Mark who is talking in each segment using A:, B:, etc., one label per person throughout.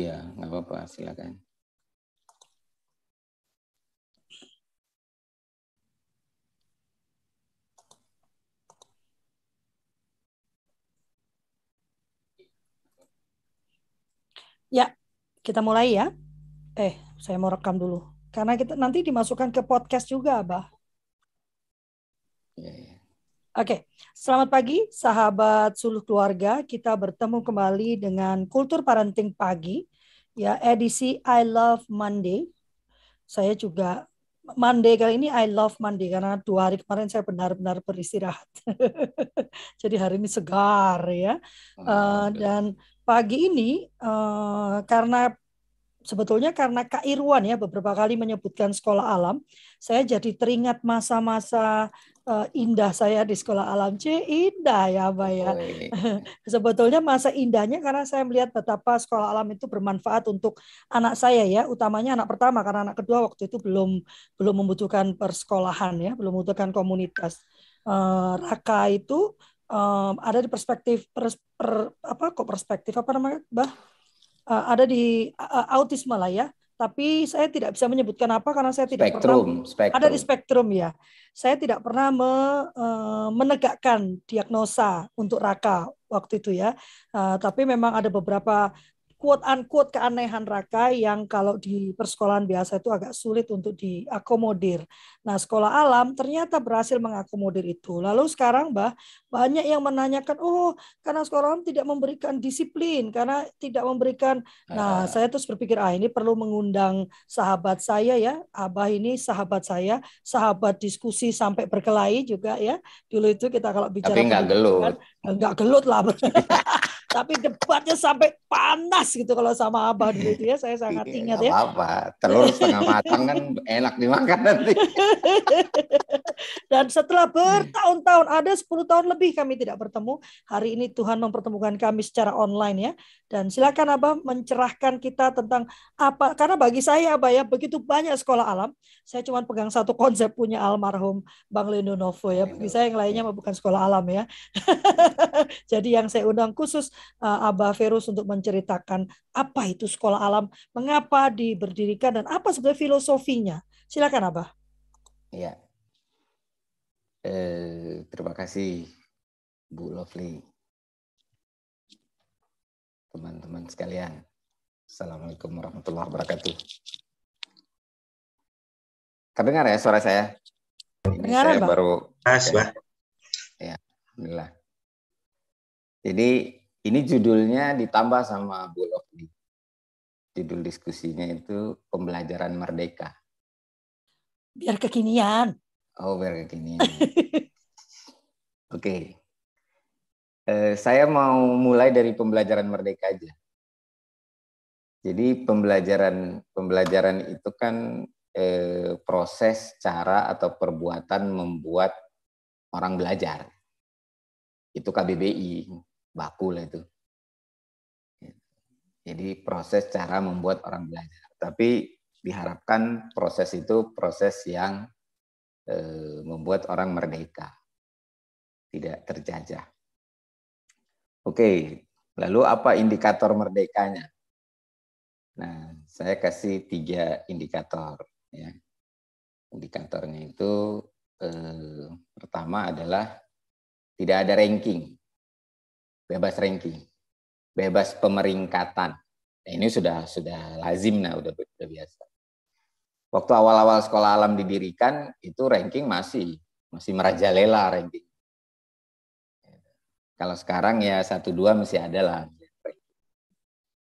A: Iya, nggak apa-apa, silakan.
B: Ya, kita mulai ya. Eh, saya mau rekam dulu. Karena kita nanti dimasukkan ke podcast juga, Abah.
A: Iya, iya.
B: Oke, selamat pagi sahabat suluh keluarga. Kita bertemu kembali dengan Kultur Parenting Pagi, ya edisi I Love Monday. Saya juga Monday kali ini I love Monday karena dua hari kemarin saya benar-benar beristirahat. Jadi hari ini segar ya. Uh, dan pagi ini uh, karena sebetulnya karena Kak Irwan ya beberapa kali menyebutkan sekolah alam, saya jadi teringat masa-masa uh, indah saya di sekolah alam. C indah ya, Mbak ya. Sebetulnya masa indahnya karena saya melihat betapa sekolah alam itu bermanfaat untuk anak saya ya, utamanya anak pertama karena anak kedua waktu itu belum belum membutuhkan persekolahan ya, belum membutuhkan komunitas. Uh, Raka itu um, ada di perspektif per, per, apa kok perspektif apa namanya, Bah? Uh, ada di uh, autisme lah ya tapi saya tidak bisa menyebutkan apa karena saya tidak
A: spektrum,
B: pernah
A: spektrum.
B: ada di spektrum ya. Saya tidak pernah me, uh, menegakkan diagnosa untuk Raka waktu itu ya. Uh, tapi memang ada beberapa quote unquote keanehan Raka yang kalau di persekolahan biasa itu agak sulit untuk diakomodir. Nah, sekolah alam ternyata berhasil mengakomodir itu. Lalu sekarang, Mbah, banyak yang menanyakan, "Oh, karena sekolah alam tidak memberikan disiplin, karena tidak memberikan." Nah, uh. saya terus berpikir, "Ah, ini perlu mengundang sahabat saya ya. Abah ini sahabat saya, sahabat diskusi sampai berkelahi juga ya. Dulu itu kita kalau bicara
A: Tapi nggak gelut.
B: Nggak gelut lah. Tapi debatnya sampai panas gitu kalau sama Abah dulu itu ya. Saya sangat iya, ingat ya.
A: Apa-apa. Telur setengah matang kan enak dimakan nanti.
B: Dan setelah bertahun-tahun, ada 10 tahun lebih kami tidak bertemu. Hari ini Tuhan mempertemukan kami secara online ya. Dan silakan Abah mencerahkan kita tentang apa. Karena bagi saya Abah ya, begitu banyak sekolah alam. Saya cuma pegang satu konsep punya almarhum Bang Lendo Novo ya. Bagi saya yang lainnya bukan sekolah alam ya. Jadi yang saya undang khusus uh, Abah Ferus untuk menceritakan apa itu sekolah alam, mengapa diberdirikan dan apa sebenarnya filosofinya. Silakan Abah.
A: Iya. Eh, terima kasih Bu Lovely. Teman-teman sekalian. Assalamualaikum warahmatullahi wabarakatuh. Kedengar ya suara saya?
B: Ini saya
A: baru
C: Mas,
A: Ya, alhamdulillah. Jadi ini judulnya ditambah sama Bu Lovely. Judul diskusinya itu pembelajaran merdeka.
B: Biar kekinian.
A: Oh, biar kekinian. Oke. Okay. Eh, saya mau mulai dari pembelajaran merdeka aja. Jadi pembelajaran pembelajaran itu kan eh, proses, cara atau perbuatan membuat orang belajar. Itu KBBI baku itu. Jadi proses cara membuat orang belajar. Tapi diharapkan proses itu proses yang eh, membuat orang merdeka, tidak terjajah. Oke, lalu apa indikator merdekanya? Nah, saya kasih tiga indikator. Ya. Indikatornya itu eh, pertama adalah tidak ada ranking bebas ranking, bebas pemeringkatan. Nah, ini sudah sudah lazim nah udah, udah biasa. Waktu awal-awal sekolah alam didirikan itu ranking masih masih merajalela ranking. Kalau sekarang ya satu dua masih ada lah.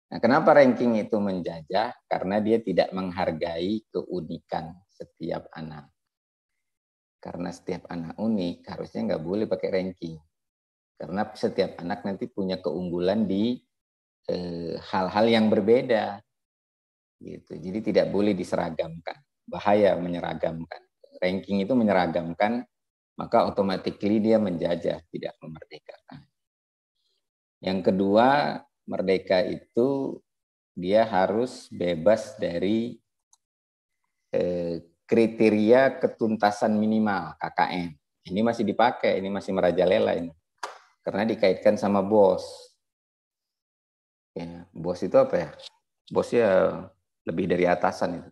A: Nah, kenapa ranking itu menjajah? Karena dia tidak menghargai keunikan setiap anak. Karena setiap anak unik, harusnya nggak boleh pakai ranking. Karena setiap anak nanti punya keunggulan di eh, hal-hal eh, yang berbeda. Gitu. Jadi tidak boleh diseragamkan. Bahaya menyeragamkan. Ranking itu menyeragamkan, maka otomatis dia menjajah, tidak memerdekakan. Yang kedua, merdeka itu dia harus bebas dari eh, kriteria ketuntasan minimal KKN. Ini masih dipakai, ini masih merajalela ini karena dikaitkan sama bos. Ya, bos itu apa ya? bosnya lebih dari atasan itu.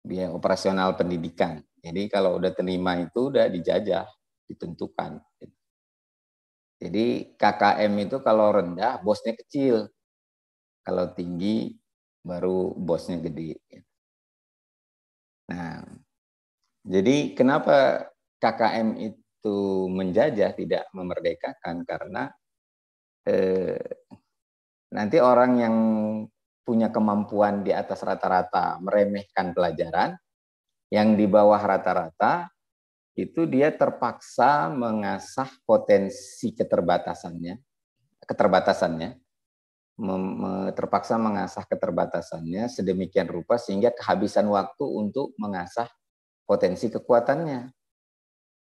A: Biaya operasional pendidikan. Jadi kalau udah terima itu udah dijajah, ditentukan. Jadi KKM itu kalau rendah bosnya kecil. Kalau tinggi baru bosnya gede. Nah, jadi kenapa KKM itu menjajah tidak memerdekakan karena eh, nanti orang yang punya kemampuan di atas rata-rata meremehkan pelajaran, yang di bawah rata-rata itu dia terpaksa mengasah potensi keterbatasannya, keterbatasannya, terpaksa mengasah keterbatasannya sedemikian rupa sehingga kehabisan waktu untuk mengasah potensi kekuatannya.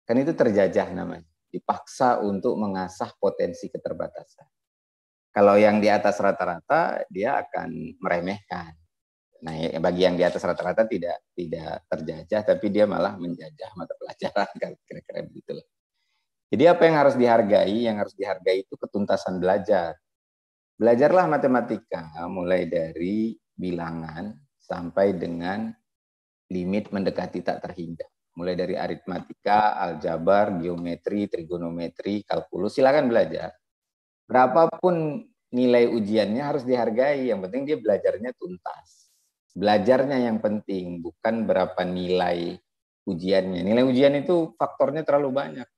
A: Kan itu terjajah namanya, dipaksa untuk mengasah potensi keterbatasan. Kalau yang di atas rata-rata dia akan meremehkan. Nah, ya, bagi yang di atas rata-rata tidak tidak terjajah, tapi dia malah menjajah mata pelajaran, kira-kira begitu Jadi apa yang harus dihargai? Yang harus dihargai itu ketuntasan belajar. Belajarlah matematika mulai dari bilangan sampai dengan limit mendekati tak terhingga. Mulai dari aritmatika, aljabar, geometri, trigonometri, kalkulus, silakan belajar. Berapapun nilai ujiannya harus dihargai, yang penting dia belajarnya tuntas belajarnya yang penting, bukan berapa nilai ujiannya. Nilai ujian itu faktornya terlalu banyak.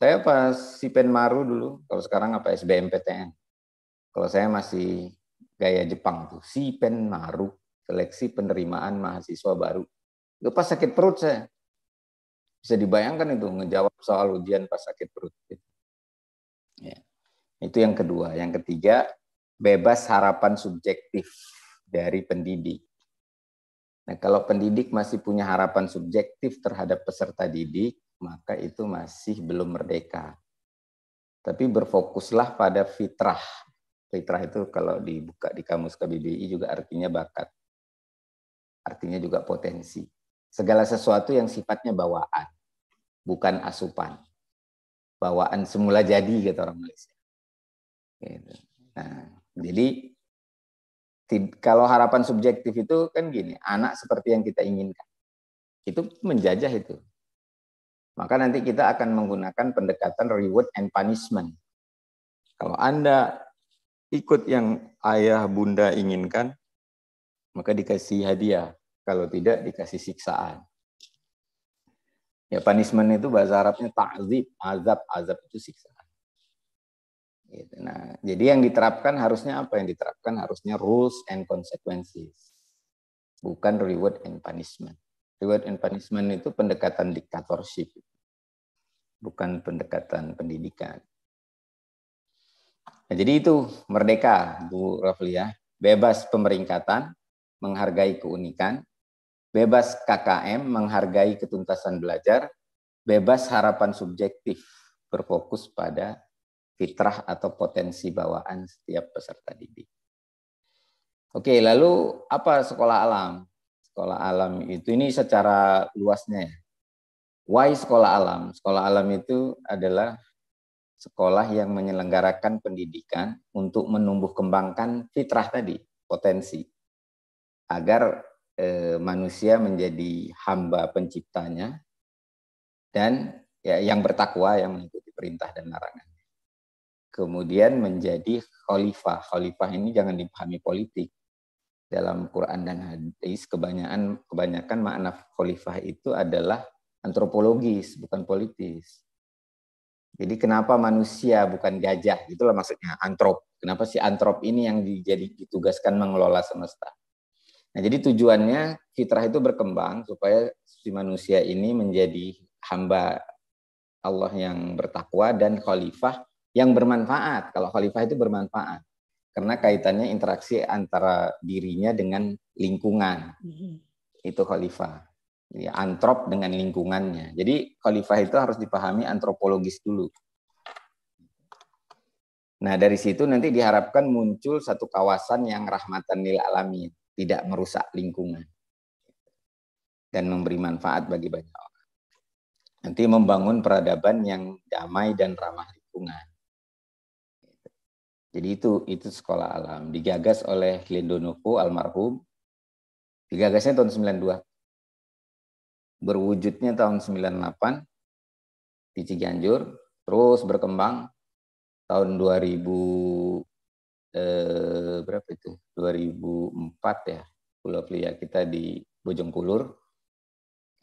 A: Saya pas si Penmaru dulu, kalau sekarang apa SBMPTN. Kalau saya masih gaya Jepang tuh, si Penmaru, seleksi penerimaan mahasiswa baru. Itu pas sakit perut saya. Bisa dibayangkan itu ngejawab soal ujian pas sakit perut. Ya. Itu yang kedua. Yang ketiga, bebas harapan subjektif dari pendidik. Nah, kalau pendidik masih punya harapan subjektif terhadap peserta didik, maka itu masih belum merdeka. Tapi berfokuslah pada fitrah. Fitrah itu kalau dibuka di kamus KBBI juga artinya bakat. Artinya juga potensi. Segala sesuatu yang sifatnya bawaan, bukan asupan. Bawaan semula jadi, kata orang Malaysia. Gitu. Nah, jadi kalau harapan subjektif itu kan gini, anak seperti yang kita inginkan. Itu menjajah itu. Maka nanti kita akan menggunakan pendekatan reward and punishment. Kalau Anda ikut yang ayah bunda inginkan, maka dikasih hadiah. Kalau tidak, dikasih siksaan. Ya punishment itu bahasa Arabnya ta'zib, azab, azab itu siksa. Gitu. Nah, jadi yang diterapkan harusnya apa? Yang diterapkan harusnya rules and consequences, bukan reward and punishment. Reward and punishment itu pendekatan diktatorship, bukan pendekatan pendidikan. Nah, jadi itu merdeka, Bu Raflia, bebas pemeringkatan, menghargai keunikan, bebas KKM, menghargai ketuntasan belajar, bebas harapan subjektif, berfokus pada fitrah atau potensi bawaan setiap peserta didik. Oke, lalu apa sekolah alam? Sekolah alam itu ini secara luasnya ya. Why sekolah alam? Sekolah alam itu adalah sekolah yang menyelenggarakan pendidikan untuk menumbuh kembangkan fitrah tadi, potensi. Agar eh, manusia menjadi hamba penciptanya dan ya, yang bertakwa yang mengikuti perintah dan larangan kemudian menjadi khalifah. Khalifah ini jangan dipahami politik. Dalam Quran dan hadis kebanyakan kebanyakan makna khalifah itu adalah antropologis, bukan politis. Jadi kenapa manusia bukan gajah? Itulah maksudnya antrop. Kenapa si antrop ini yang dijadi ditugaskan mengelola semesta? Nah, jadi tujuannya fitrah itu berkembang supaya si manusia ini menjadi hamba Allah yang bertakwa dan khalifah yang bermanfaat. Kalau khalifah itu bermanfaat karena kaitannya interaksi antara dirinya dengan lingkungan. Mm-hmm. Itu khalifah. Jadi antrop dengan lingkungannya. Jadi khalifah itu harus dipahami antropologis dulu. Nah, dari situ nanti diharapkan muncul satu kawasan yang rahmatan lil alamin, tidak merusak lingkungan dan memberi manfaat bagi banyak orang. Nanti membangun peradaban yang damai dan ramah lingkungan. Jadi itu itu sekolah alam digagas oleh Lindonovo almarhum. Digagasnya tahun 92. Berwujudnya tahun 98 di Ciganjur, terus berkembang tahun 2000 eh, berapa itu? 2004 ya. Pulau Plia kita di Bojongkulur.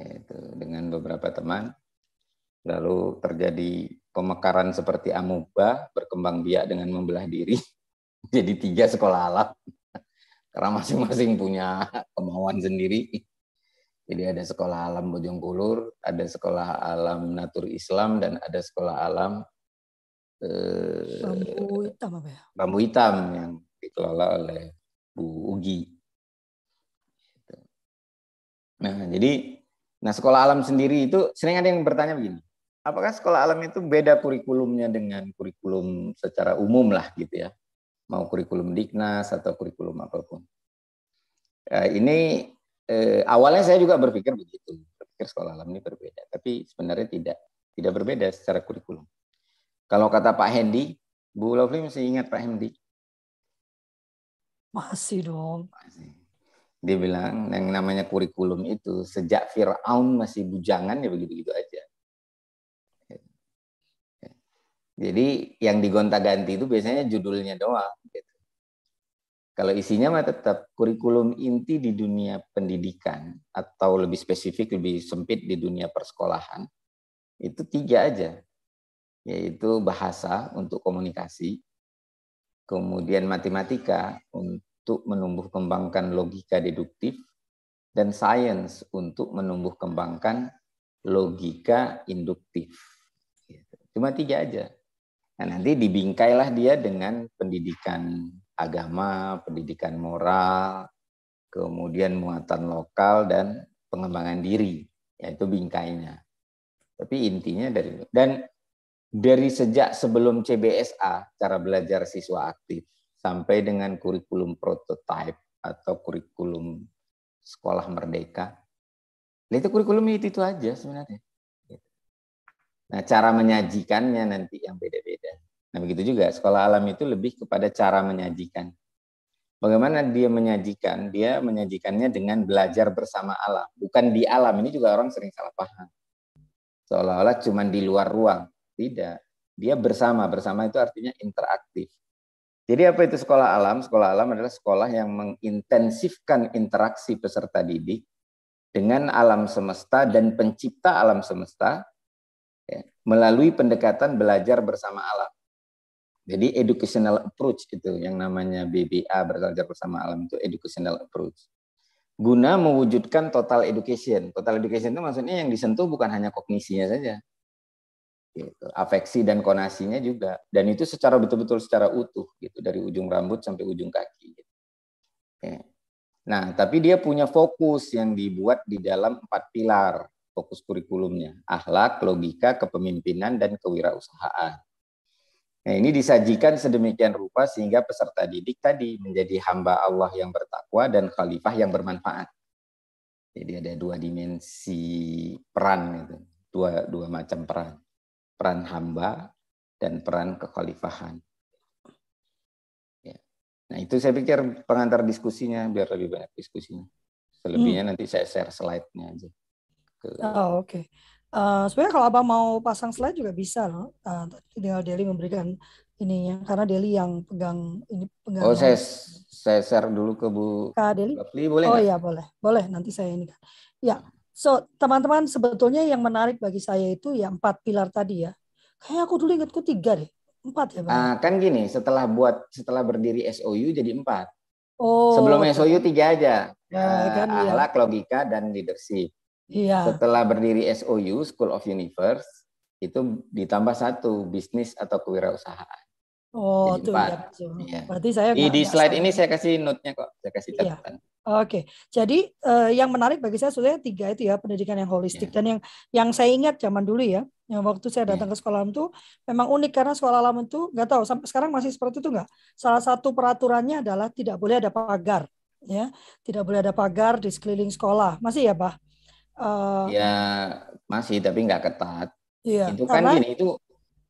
A: Itu dengan beberapa teman. Lalu terjadi pemekaran seperti amuba, berkembang biak dengan membelah diri. Jadi tiga sekolah alam. Karena masing-masing punya kemauan sendiri. Jadi ada sekolah alam Bojongkulur, ada sekolah alam Natur Islam, dan ada sekolah alam
B: eh, bambu hitam apa ya?
A: Bambu hitam yang dikelola oleh Bu Ugi. Nah, jadi nah sekolah alam sendiri itu sering ada yang bertanya begini apakah sekolah alam itu beda kurikulumnya dengan kurikulum secara umum lah gitu ya? Mau kurikulum diknas atau kurikulum apa pun. Eh, ini eh, awalnya saya juga berpikir begitu. Berpikir sekolah alam ini berbeda tapi sebenarnya tidak tidak berbeda secara kurikulum kalau kata Pak Hendy Bu Lovely masih ingat Pak Hendy
B: masih dong masih
A: dia bilang yang namanya kurikulum itu sejak Fir'aun masih bujangan ya begitu-gitu aja Jadi yang digonta-ganti itu biasanya judulnya doang. Gitu. Kalau isinya mah tetap kurikulum inti di dunia pendidikan atau lebih spesifik, lebih sempit di dunia persekolahan itu tiga aja, yaitu bahasa untuk komunikasi, kemudian matematika untuk menumbuh kembangkan logika deduktif, dan sains untuk menumbuh kembangkan logika induktif. Cuma tiga aja. Nah, nanti dibingkailah dia dengan pendidikan agama, pendidikan moral, kemudian muatan lokal dan pengembangan diri, yaitu bingkainya. Tapi intinya dari dan dari sejak sebelum CBSA cara belajar siswa aktif sampai dengan kurikulum prototype atau kurikulum sekolah merdeka. Itu kurikulum itu, itu aja sebenarnya. Nah, cara menyajikannya nanti yang beda-beda. Nah, begitu juga sekolah alam itu lebih kepada cara menyajikan. Bagaimana dia menyajikan? Dia menyajikannya dengan belajar bersama alam, bukan di alam. Ini juga orang sering salah paham. Seolah-olah cuma di luar ruang. Tidak. Dia bersama. Bersama itu artinya interaktif. Jadi apa itu sekolah alam? Sekolah alam adalah sekolah yang mengintensifkan interaksi peserta didik dengan alam semesta dan pencipta alam semesta ya, melalui pendekatan belajar bersama alam. Jadi educational approach itu yang namanya BBA belajar bersama alam itu educational approach. Guna mewujudkan total education. Total education itu maksudnya yang disentuh bukan hanya kognisinya saja. Gitu. Afeksi dan konasinya juga. Dan itu secara betul-betul secara utuh gitu dari ujung rambut sampai ujung kaki. Gitu. Nah, tapi dia punya fokus yang dibuat di dalam empat pilar fokus kurikulumnya, akhlak, logika, kepemimpinan, dan kewirausahaan. Nah, ini disajikan sedemikian rupa sehingga peserta didik tadi menjadi hamba Allah yang bertakwa dan khalifah yang bermanfaat. Jadi ada dua dimensi peran itu, dua dua macam peran, peran hamba dan peran kekhalifahan. Ya. Nah itu saya pikir pengantar diskusinya biar lebih banyak diskusinya. Selebihnya hmm. nanti saya share slide-nya aja.
B: Oh, oke. Okay. Uh, eh, sebenarnya kalau abang mau pasang slide juga bisa loh. Uh, tinggal Deli memberikan ininya karena Deli yang pegang ini pegang.
A: Oh saya saya share dulu ke Bu
B: Kak Deli.
A: Bapli, boleh
B: oh iya boleh boleh nanti saya ini. Ya so teman-teman sebetulnya yang menarik bagi saya itu ya empat pilar tadi ya. Kayak aku dulu ingatku tiga deh empat ya
A: bang. Uh, kan gini setelah buat setelah berdiri SOU jadi empat.
B: Oh.
A: Sebelum SOU tiga aja. Ya, uh, kan, ahlak, ya. logika dan leadership.
B: Iya.
A: Setelah berdiri SOU School of Universe itu ditambah satu bisnis atau kewirausahaan.
B: Oh, Jadi tuh ya,
A: iya. Berarti saya di, di slide ini saya kasih note-nya kok, saya kasih iya. catatan. Iya.
B: Oke, jadi uh, yang menarik bagi saya sebenarnya tiga itu ya pendidikan yang holistik yeah. dan yang yang saya ingat zaman dulu ya, yang waktu saya datang yeah. ke sekolah alam itu memang unik karena sekolah alam itu nggak tahu sampai sekarang masih seperti itu nggak. Salah satu peraturannya adalah tidak boleh ada pagar, ya, tidak boleh ada pagar di sekeliling sekolah, masih ya, Pak?
A: Uh, ya masih tapi nggak ketat. Iya, itu kan karena, gini itu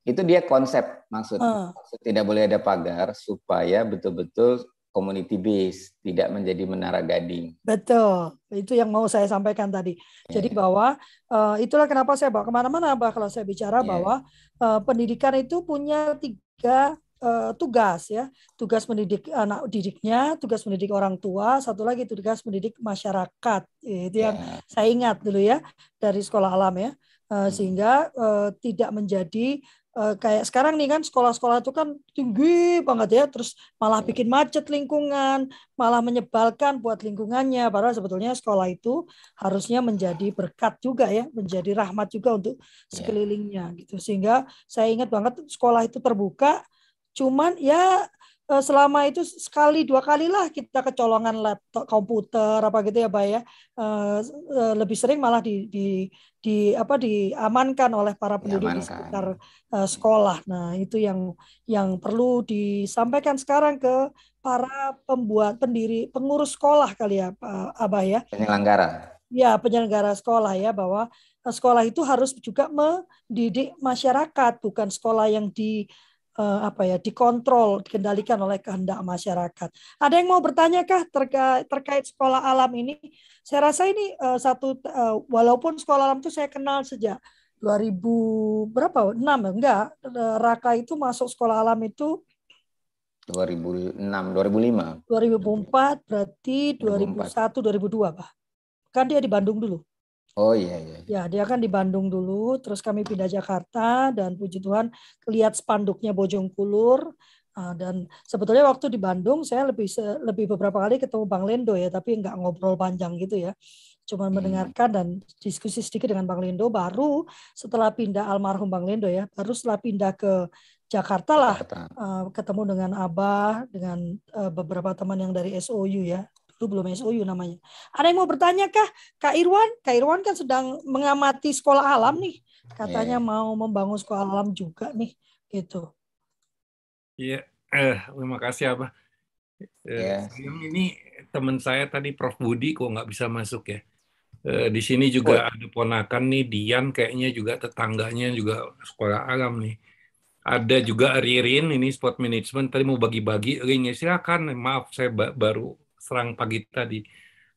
A: Itu dia konsep maksud. Uh. maksud tidak boleh ada pagar supaya betul-betul community base, tidak menjadi menara gading.
B: Betul, itu yang mau saya sampaikan tadi. Yeah. Jadi bahwa uh, itulah kenapa saya bawa ke mana-mana, bah kalau saya bicara yeah. bahwa uh, pendidikan itu punya tiga uh, tugas ya, tugas mendidik anak didiknya, tugas mendidik orang tua, satu lagi tugas mendidik masyarakat. Itu yang yeah. saya ingat dulu ya dari sekolah alam ya, uh, sehingga uh, tidak menjadi uh, kayak sekarang nih kan sekolah-sekolah itu kan tinggi banget ya terus malah iya. bikin macet lingkungan malah menyebalkan buat lingkungannya padahal sebetulnya sekolah itu harusnya menjadi berkat juga ya menjadi rahmat juga untuk iya. sekelilingnya gitu sehingga saya ingat banget sekolah itu terbuka cuman ya selama itu sekali dua kali lah kita kecolongan laptop komputer apa gitu ya Pak ya. Eh, eh, lebih sering malah di, di di apa diamankan oleh para penduduk di sekitar sekolah. Nah itu yang yang perlu disampaikan sekarang ke para pembuat pendiri pengurus sekolah kali ya Pak Abah ya.
A: Penyelenggara.
B: Ya penyelenggara sekolah ya bahwa sekolah itu harus juga mendidik masyarakat bukan sekolah yang di uh, apa ya dikontrol dikendalikan oleh kehendak masyarakat. Ada yang mau bertanya kah terkait terkait sekolah alam ini? Saya rasa ini uh, satu uh, walaupun sekolah alam itu saya kenal sejak 2000 berapa? 6 enggak. Raka itu masuk sekolah alam itu
A: 2006 2005
B: 2004 berarti 2001 2002 Pak. Kan dia di Bandung dulu.
A: Oh iya, iya iya.
B: Ya, dia kan di Bandung dulu, terus kami pindah Jakarta dan puji Tuhan lihat spanduknya Bojongkulur uh, dan sebetulnya waktu di Bandung saya lebih lebih beberapa kali ketemu Bang Lendo ya, tapi nggak ngobrol panjang gitu ya. Cuma hmm. mendengarkan dan diskusi sedikit dengan Bang Lendo baru setelah pindah almarhum Bang Lendo ya, baru setelah pindah ke Jakarta lah uh, ketemu dengan Abah dengan uh, beberapa teman yang dari SOU ya itu belum SOU namanya. Ada yang mau bertanya kah? Kak Irwan? Kak Irwan kan sedang mengamati sekolah alam nih. Katanya yeah. mau membangun sekolah alam juga nih. Gitu.
C: Iya, yeah. eh, terima kasih apa. Yeah. Eh, ini teman saya tadi Prof Budi kok nggak bisa masuk ya. Eh, di sini juga oh. ada ponakan nih Dian kayaknya juga tetangganya juga sekolah alam nih. Ada juga Ririn ini sport management tadi mau bagi-bagi ringnya silakan. Maaf saya baru serang pagi tadi.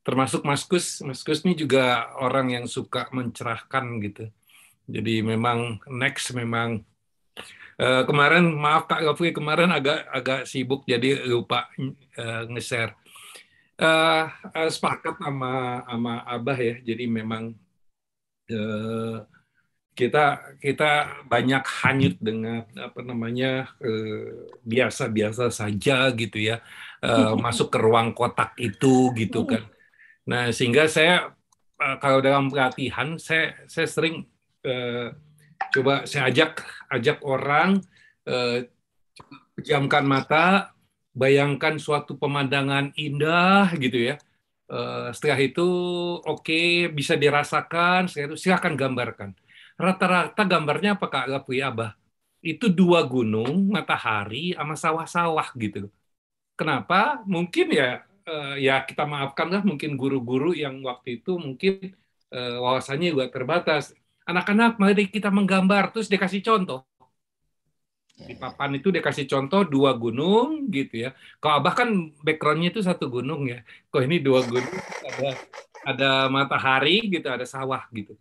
C: Termasuk Mas Kus, Mas Kus ini juga orang yang suka mencerahkan gitu. Jadi memang next memang uh, kemarin maaf Kak Gafri kemarin agak agak sibuk jadi lupa uh, nge-share. Uh, uh, sepakat sama sama Abah ya. Jadi memang uh, kita kita banyak hanyut dengan apa namanya biasa-biasa saja gitu ya uh, masuk ke ruang kotak itu gitu kan. Nah sehingga saya uh, kalau dalam pelatihan saya saya sering uh, coba saya ajak ajak orang pejamkan mata, bayangkan suatu pemandangan indah gitu ya. Uh, setelah itu oke okay, bisa dirasakan, setelah itu silakan gambarkan. Rata-rata gambarnya apa Kak Gapi Abah? Itu dua gunung, matahari, sama sawah-sawah gitu Kenapa? Mungkin ya uh, ya kita maafkan lah mungkin guru-guru yang waktu itu mungkin uh, wawasannya juga terbatas. Anak-anak mari kita menggambar terus dikasih contoh. Ya, Di ya. papan itu dikasih contoh dua gunung gitu ya. Kalau abah kan backgroundnya itu satu gunung ya. Kok ini dua gunung ada ada matahari gitu, ada sawah gitu.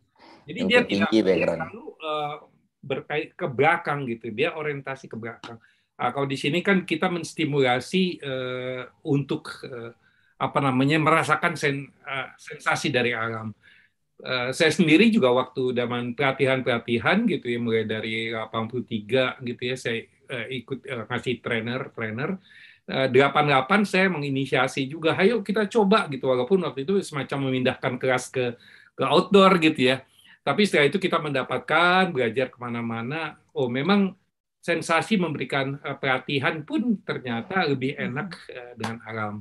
C: Jadi Yang dia tidak selalu uh, berkait ke belakang gitu. Dia orientasi ke belakang. Uh, kalau di sini kan kita menstimulasi uh, untuk uh, apa namanya merasakan sen, uh, sensasi dari alam. Uh, saya sendiri juga waktu zaman pelatihan-pelatihan gitu ya mulai dari 83 gitu ya saya uh, ikut uh, ngasih trainer trainer uh, 88 saya menginisiasi juga ayo kita coba gitu walaupun waktu itu semacam memindahkan kelas ke ke outdoor gitu ya tapi setelah itu kita mendapatkan belajar ke mana-mana oh memang sensasi memberikan uh, pelatihan pun ternyata lebih hmm. enak uh, dengan alam.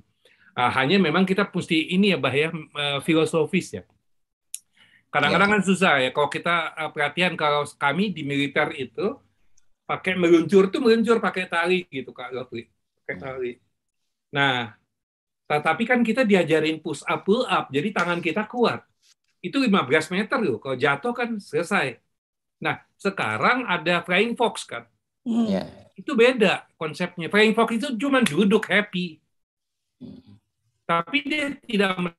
C: Uh, hanya memang kita mesti ini ya bah ya uh, filosofis ya. Kadang-kadang ya. kan susah ya kalau kita pelatihan kalau kami di militer itu pakai meluncur tuh meluncur pakai tali gitu Kak. Pakai hmm. tali. Nah, tetapi kan kita diajarin push up pull up jadi tangan kita kuat. Itu 15 meter loh. Kalau jatuh kan selesai Nah, sekarang ada flying fox kan.
A: Hmm. Yeah.
C: Itu beda konsepnya. Flying fox itu cuma duduk happy. Hmm. Tapi dia tidak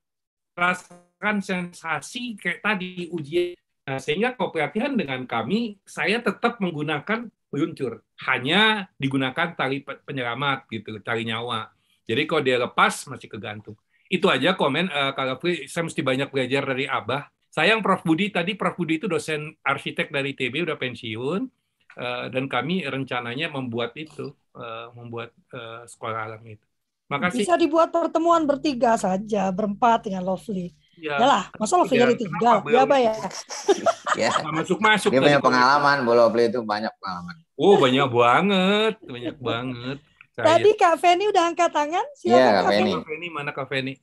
C: merasakan sensasi kayak tadi ujian. Nah, sehingga kalau pelatihan dengan kami, saya tetap menggunakan meluncur. Hanya digunakan tali penyelamat gitu, tali nyawa. Jadi kalau dia lepas masih kegantung. Itu aja komen. Uh, kalau saya mesti banyak belajar dari Abah Sayang Prof Budi tadi Prof Budi itu dosen arsitek dari TB udah pensiun uh, dan kami rencananya membuat itu uh, membuat uh, sekolah alam itu.
B: Makasih. Bisa dibuat pertemuan bertiga saja, berempat dengan Lovely. Ya, lah, masa Lovely dari tiga? Ya, apa ya?
A: ya. masuk masuk. Dia punya pengalaman, Bu Lovely itu banyak pengalaman.
C: Oh, banyak banget, banyak banget.
B: Tadi Kak Feni udah angkat tangan.
A: Silakan ya, Kak Feni.
C: Kak Feni mana Kak Feni?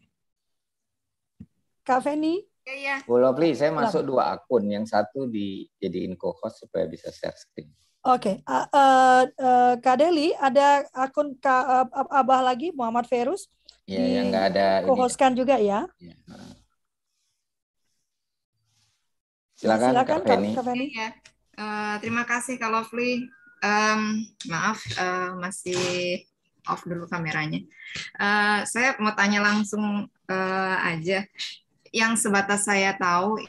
B: Kak Feni.
A: Iya, iya. Bu Lovely, saya masuk dua akun. Yang satu dijadiin co-host supaya bisa share screen.
B: Oke, okay. uh, uh, uh, Kak Deli, ada akun Kak uh, Abah lagi, Muhammad Ferus.
A: Iya, yang nggak ada.
B: Co-hostkan juga ya. ya.
A: Silakan, Silakan Kak Feni.
D: Kak Feni. Ya. Uh, terima kasih Kak Lovely. Um, maaf, uh, masih off dulu kameranya. Uh, saya mau tanya langsung uh, aja. Yang sebatas saya tahu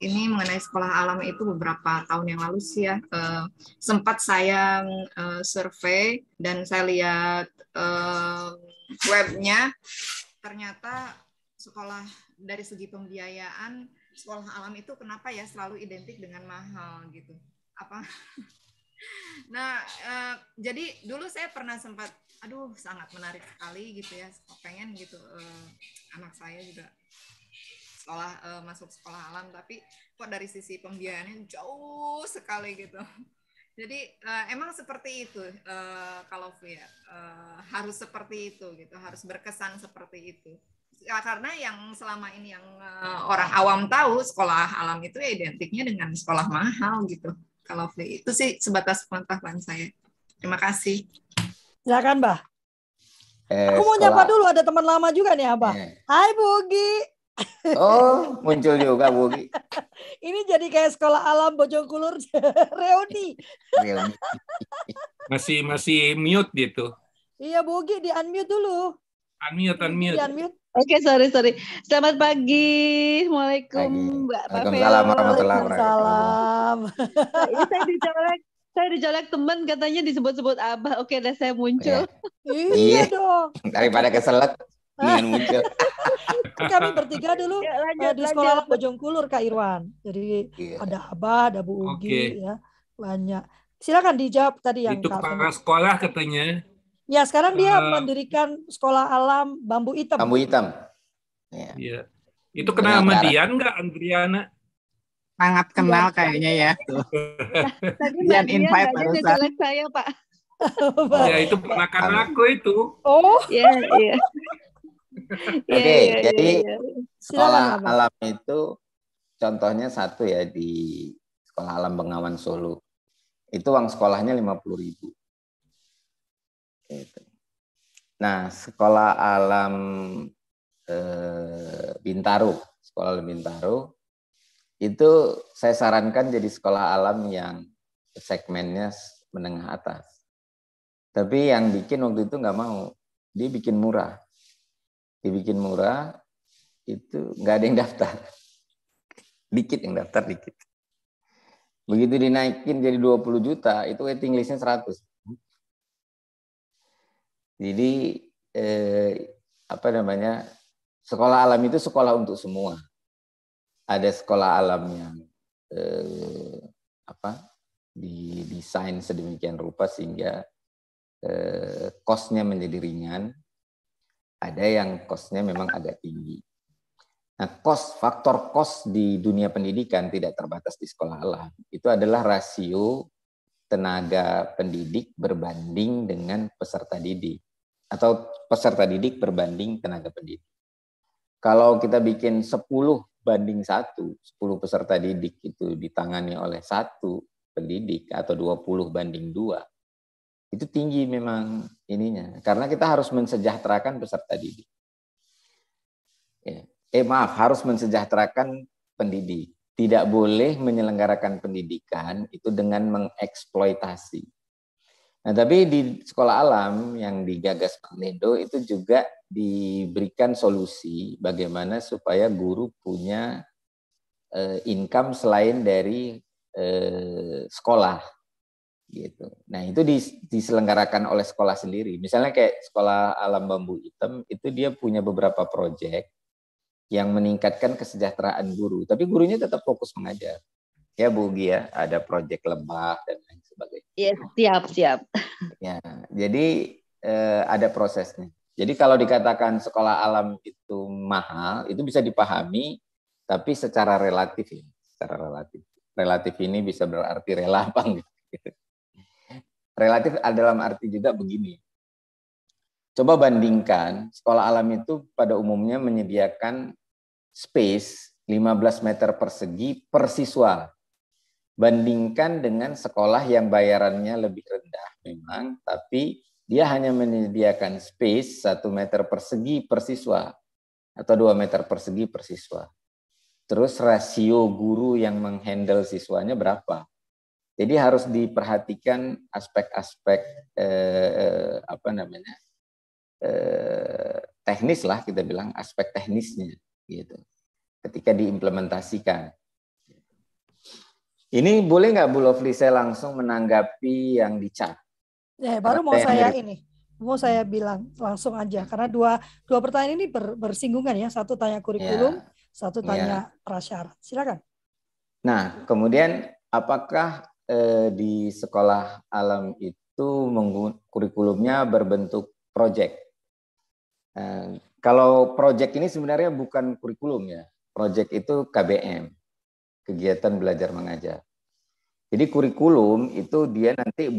D: ini mengenai sekolah alam itu beberapa tahun yang lalu sih ya. Uh, sempat saya uh, survei dan saya lihat uh, webnya. Ternyata sekolah dari segi pembiayaan sekolah alam itu kenapa ya selalu identik dengan mahal gitu apa? Nah uh, jadi dulu saya pernah sempat aduh sangat menarik sekali gitu ya pengen gitu uh, anak saya juga sekolah uh, masuk sekolah alam tapi kok dari sisi pembiayaannya jauh sekali gitu. Jadi uh, emang seperti itu uh, kalau ya uh, harus seperti itu gitu harus berkesan seperti itu. Ya, karena yang selama ini yang uh, orang awam tahu sekolah alam itu ya identiknya dengan sekolah mahal gitu kalau itu sih sebatas pengetahuan saya terima kasih
B: Silakan, Mbah. Eh, Aku mau sekolah... nyapa dulu, ada teman lama juga nih, Abah. Eh. Hai, Bugi.
A: Oh, muncul juga Bugi.
B: Ini jadi kayak sekolah alam Bojongkulur reuni.
C: masih masih mute gitu.
B: Iya, Bugi di unmute dulu.
C: Unmute, unmute. Di unmute.
E: Oke, okay, sorry, sorry. Selamat pagi. Assalamualaikum, Mbak
A: Waalaikumsalam warahmatullahi
B: wabarakatuh.
E: Ini saya dicolek saya dicolek teman katanya disebut-sebut abah. Oke, deh saya muncul.
B: iya, iya dong.
A: Daripada keselak, ingin muncul.
B: Kami bertiga dulu ya, lanjut, di sekolah lanjut. Bojongkulur Kak Irwan. Jadi iya. ada abah, ada Bu Ugi, okay. ya banyak. Silakan dijawab tadi yang
C: itu kepala sekolah katanya.
B: Ya sekarang dia uh, mendirikan sekolah alam bambu hitam.
A: Bambu hitam.
C: Iya. Ya. Itu kenal sama Dian nggak Andriana?
D: sangat kenal ya, kayaknya ya.
E: Tadi Dian invite barusan. saya Pak.
C: ya itu ponakan aku itu.
B: Oh.
E: Iya, iya.
A: Oke, okay, ya, jadi ya, ya. sekolah Silakan, alam itu contohnya satu ya di sekolah alam Bengawan Solo. Itu uang sekolahnya lima puluh ribu. Gitu. Nah, sekolah alam eh, Bintaro, sekolah alam Bintaro itu saya sarankan jadi sekolah alam yang segmennya menengah atas. Tapi yang bikin waktu itu nggak mau, dia bikin murah. Dibikin murah, itu nggak ada yang daftar. Dikit yang daftar, dikit. Begitu dinaikin jadi 20 juta, itu waiting listnya 100. Jadi eh, apa namanya sekolah alam itu sekolah untuk semua ada sekolah alam yang eh, apa didesain sedemikian rupa sehingga eh, kosnya menjadi ringan. Ada yang kosnya memang agak tinggi. Nah, kos faktor kos di dunia pendidikan tidak terbatas di sekolah alam. Itu adalah rasio tenaga pendidik berbanding dengan peserta didik atau peserta didik berbanding tenaga pendidik. Kalau kita bikin 10 banding satu, 10 peserta didik itu ditangani oleh satu pendidik atau 20 banding dua, itu tinggi memang ininya. Karena kita harus mensejahterakan peserta didik. Ya. Eh maaf, harus mensejahterakan pendidik. tidak boleh menyelenggarakan pendidikan itu dengan mengeksploitasi. Nah, tapi di sekolah alam yang digagas Pak Nendo itu juga diberikan solusi bagaimana supaya guru punya uh, income selain dari uh, sekolah gitu. Nah, itu diselenggarakan oleh sekolah sendiri. Misalnya kayak sekolah alam bambu hitam itu dia punya beberapa proyek yang meningkatkan kesejahteraan guru, tapi gurunya tetap fokus mengajar. Ya Bu Gia, ada proyek lebah dan lain sebagainya.
E: Iya, siap, siap.
A: Ya, jadi eh, ada prosesnya. Jadi kalau dikatakan sekolah alam itu mahal, itu bisa dipahami, tapi secara relatif ya, secara relatif. Relatif ini bisa berarti rela apa gitu. Relatif dalam arti juga begini. Coba bandingkan, sekolah alam itu pada umumnya menyediakan space 15 meter persegi per siswa bandingkan dengan sekolah yang bayarannya lebih rendah memang, tapi dia hanya menyediakan space satu meter persegi per siswa atau dua meter persegi per siswa. Terus rasio guru yang menghandle siswanya berapa? Jadi harus diperhatikan aspek-aspek eh, apa namanya eh, teknis lah kita bilang aspek teknisnya gitu. Ketika diimplementasikan ini boleh nggak Bu Lovely saya langsung menanggapi yang dicat?
B: Ya, baru mau saya ini, mau saya bilang langsung aja karena dua dua pertanyaan ini ber, bersinggungan ya. Satu tanya kurikulum, ya. satu tanya ya. prasyarat. Silakan.
A: Nah, kemudian apakah eh, di sekolah alam itu kurikulumnya berbentuk proyek? Eh, kalau proyek ini sebenarnya bukan kurikulum ya. Proyek itu KBM kegiatan belajar mengajar. Jadi kurikulum itu dia nanti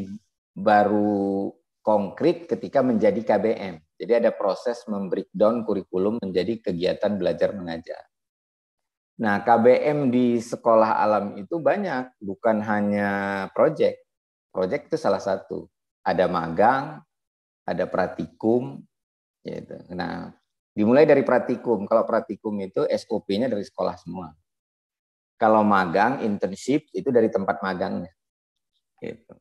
A: baru konkret ketika menjadi KBM. Jadi ada proses membreakdown kurikulum menjadi kegiatan belajar mengajar. Nah, KBM di sekolah alam itu banyak, bukan hanya proyek. Proyek itu salah satu. Ada magang, ada pratikum, gitu. Nah, dimulai dari pratikum. Kalau pratikum itu SOP-nya dari sekolah semua. Kalau magang, internship itu dari tempat magangnya. Gitu.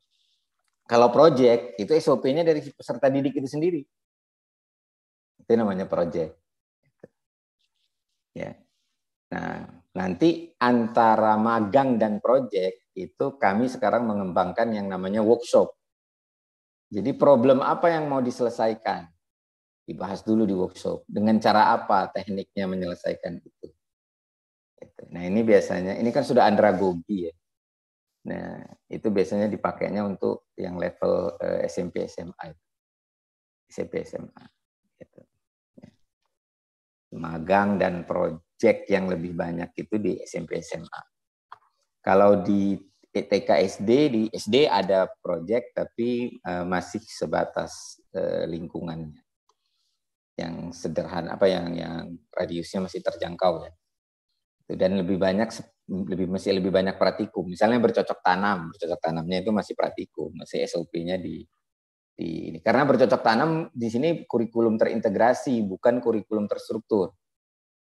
A: Kalau project itu SOP-nya dari peserta didik itu sendiri. Itu namanya project. Ya. Nah, nanti antara magang dan project itu kami sekarang mengembangkan yang namanya workshop. Jadi problem apa yang mau diselesaikan? Dibahas dulu di workshop. Dengan cara apa tekniknya menyelesaikan itu. Gitu. Nah ini biasanya, ini kan sudah andragogi ya. Nah itu biasanya dipakainya untuk yang level uh, SMP SMA. SMP SMA. Gitu. Ya. Magang dan proyek yang lebih banyak itu di SMP SMA. Kalau di TK SD di SD ada proyek tapi uh, masih sebatas uh, lingkungannya yang sederhana apa yang yang radiusnya masih terjangkau ya dan lebih banyak lebih masih lebih banyak praktikum. Misalnya bercocok tanam, bercocok tanamnya itu masih praktikum, masih SOP-nya di di ini. Karena bercocok tanam di sini kurikulum terintegrasi, bukan kurikulum terstruktur.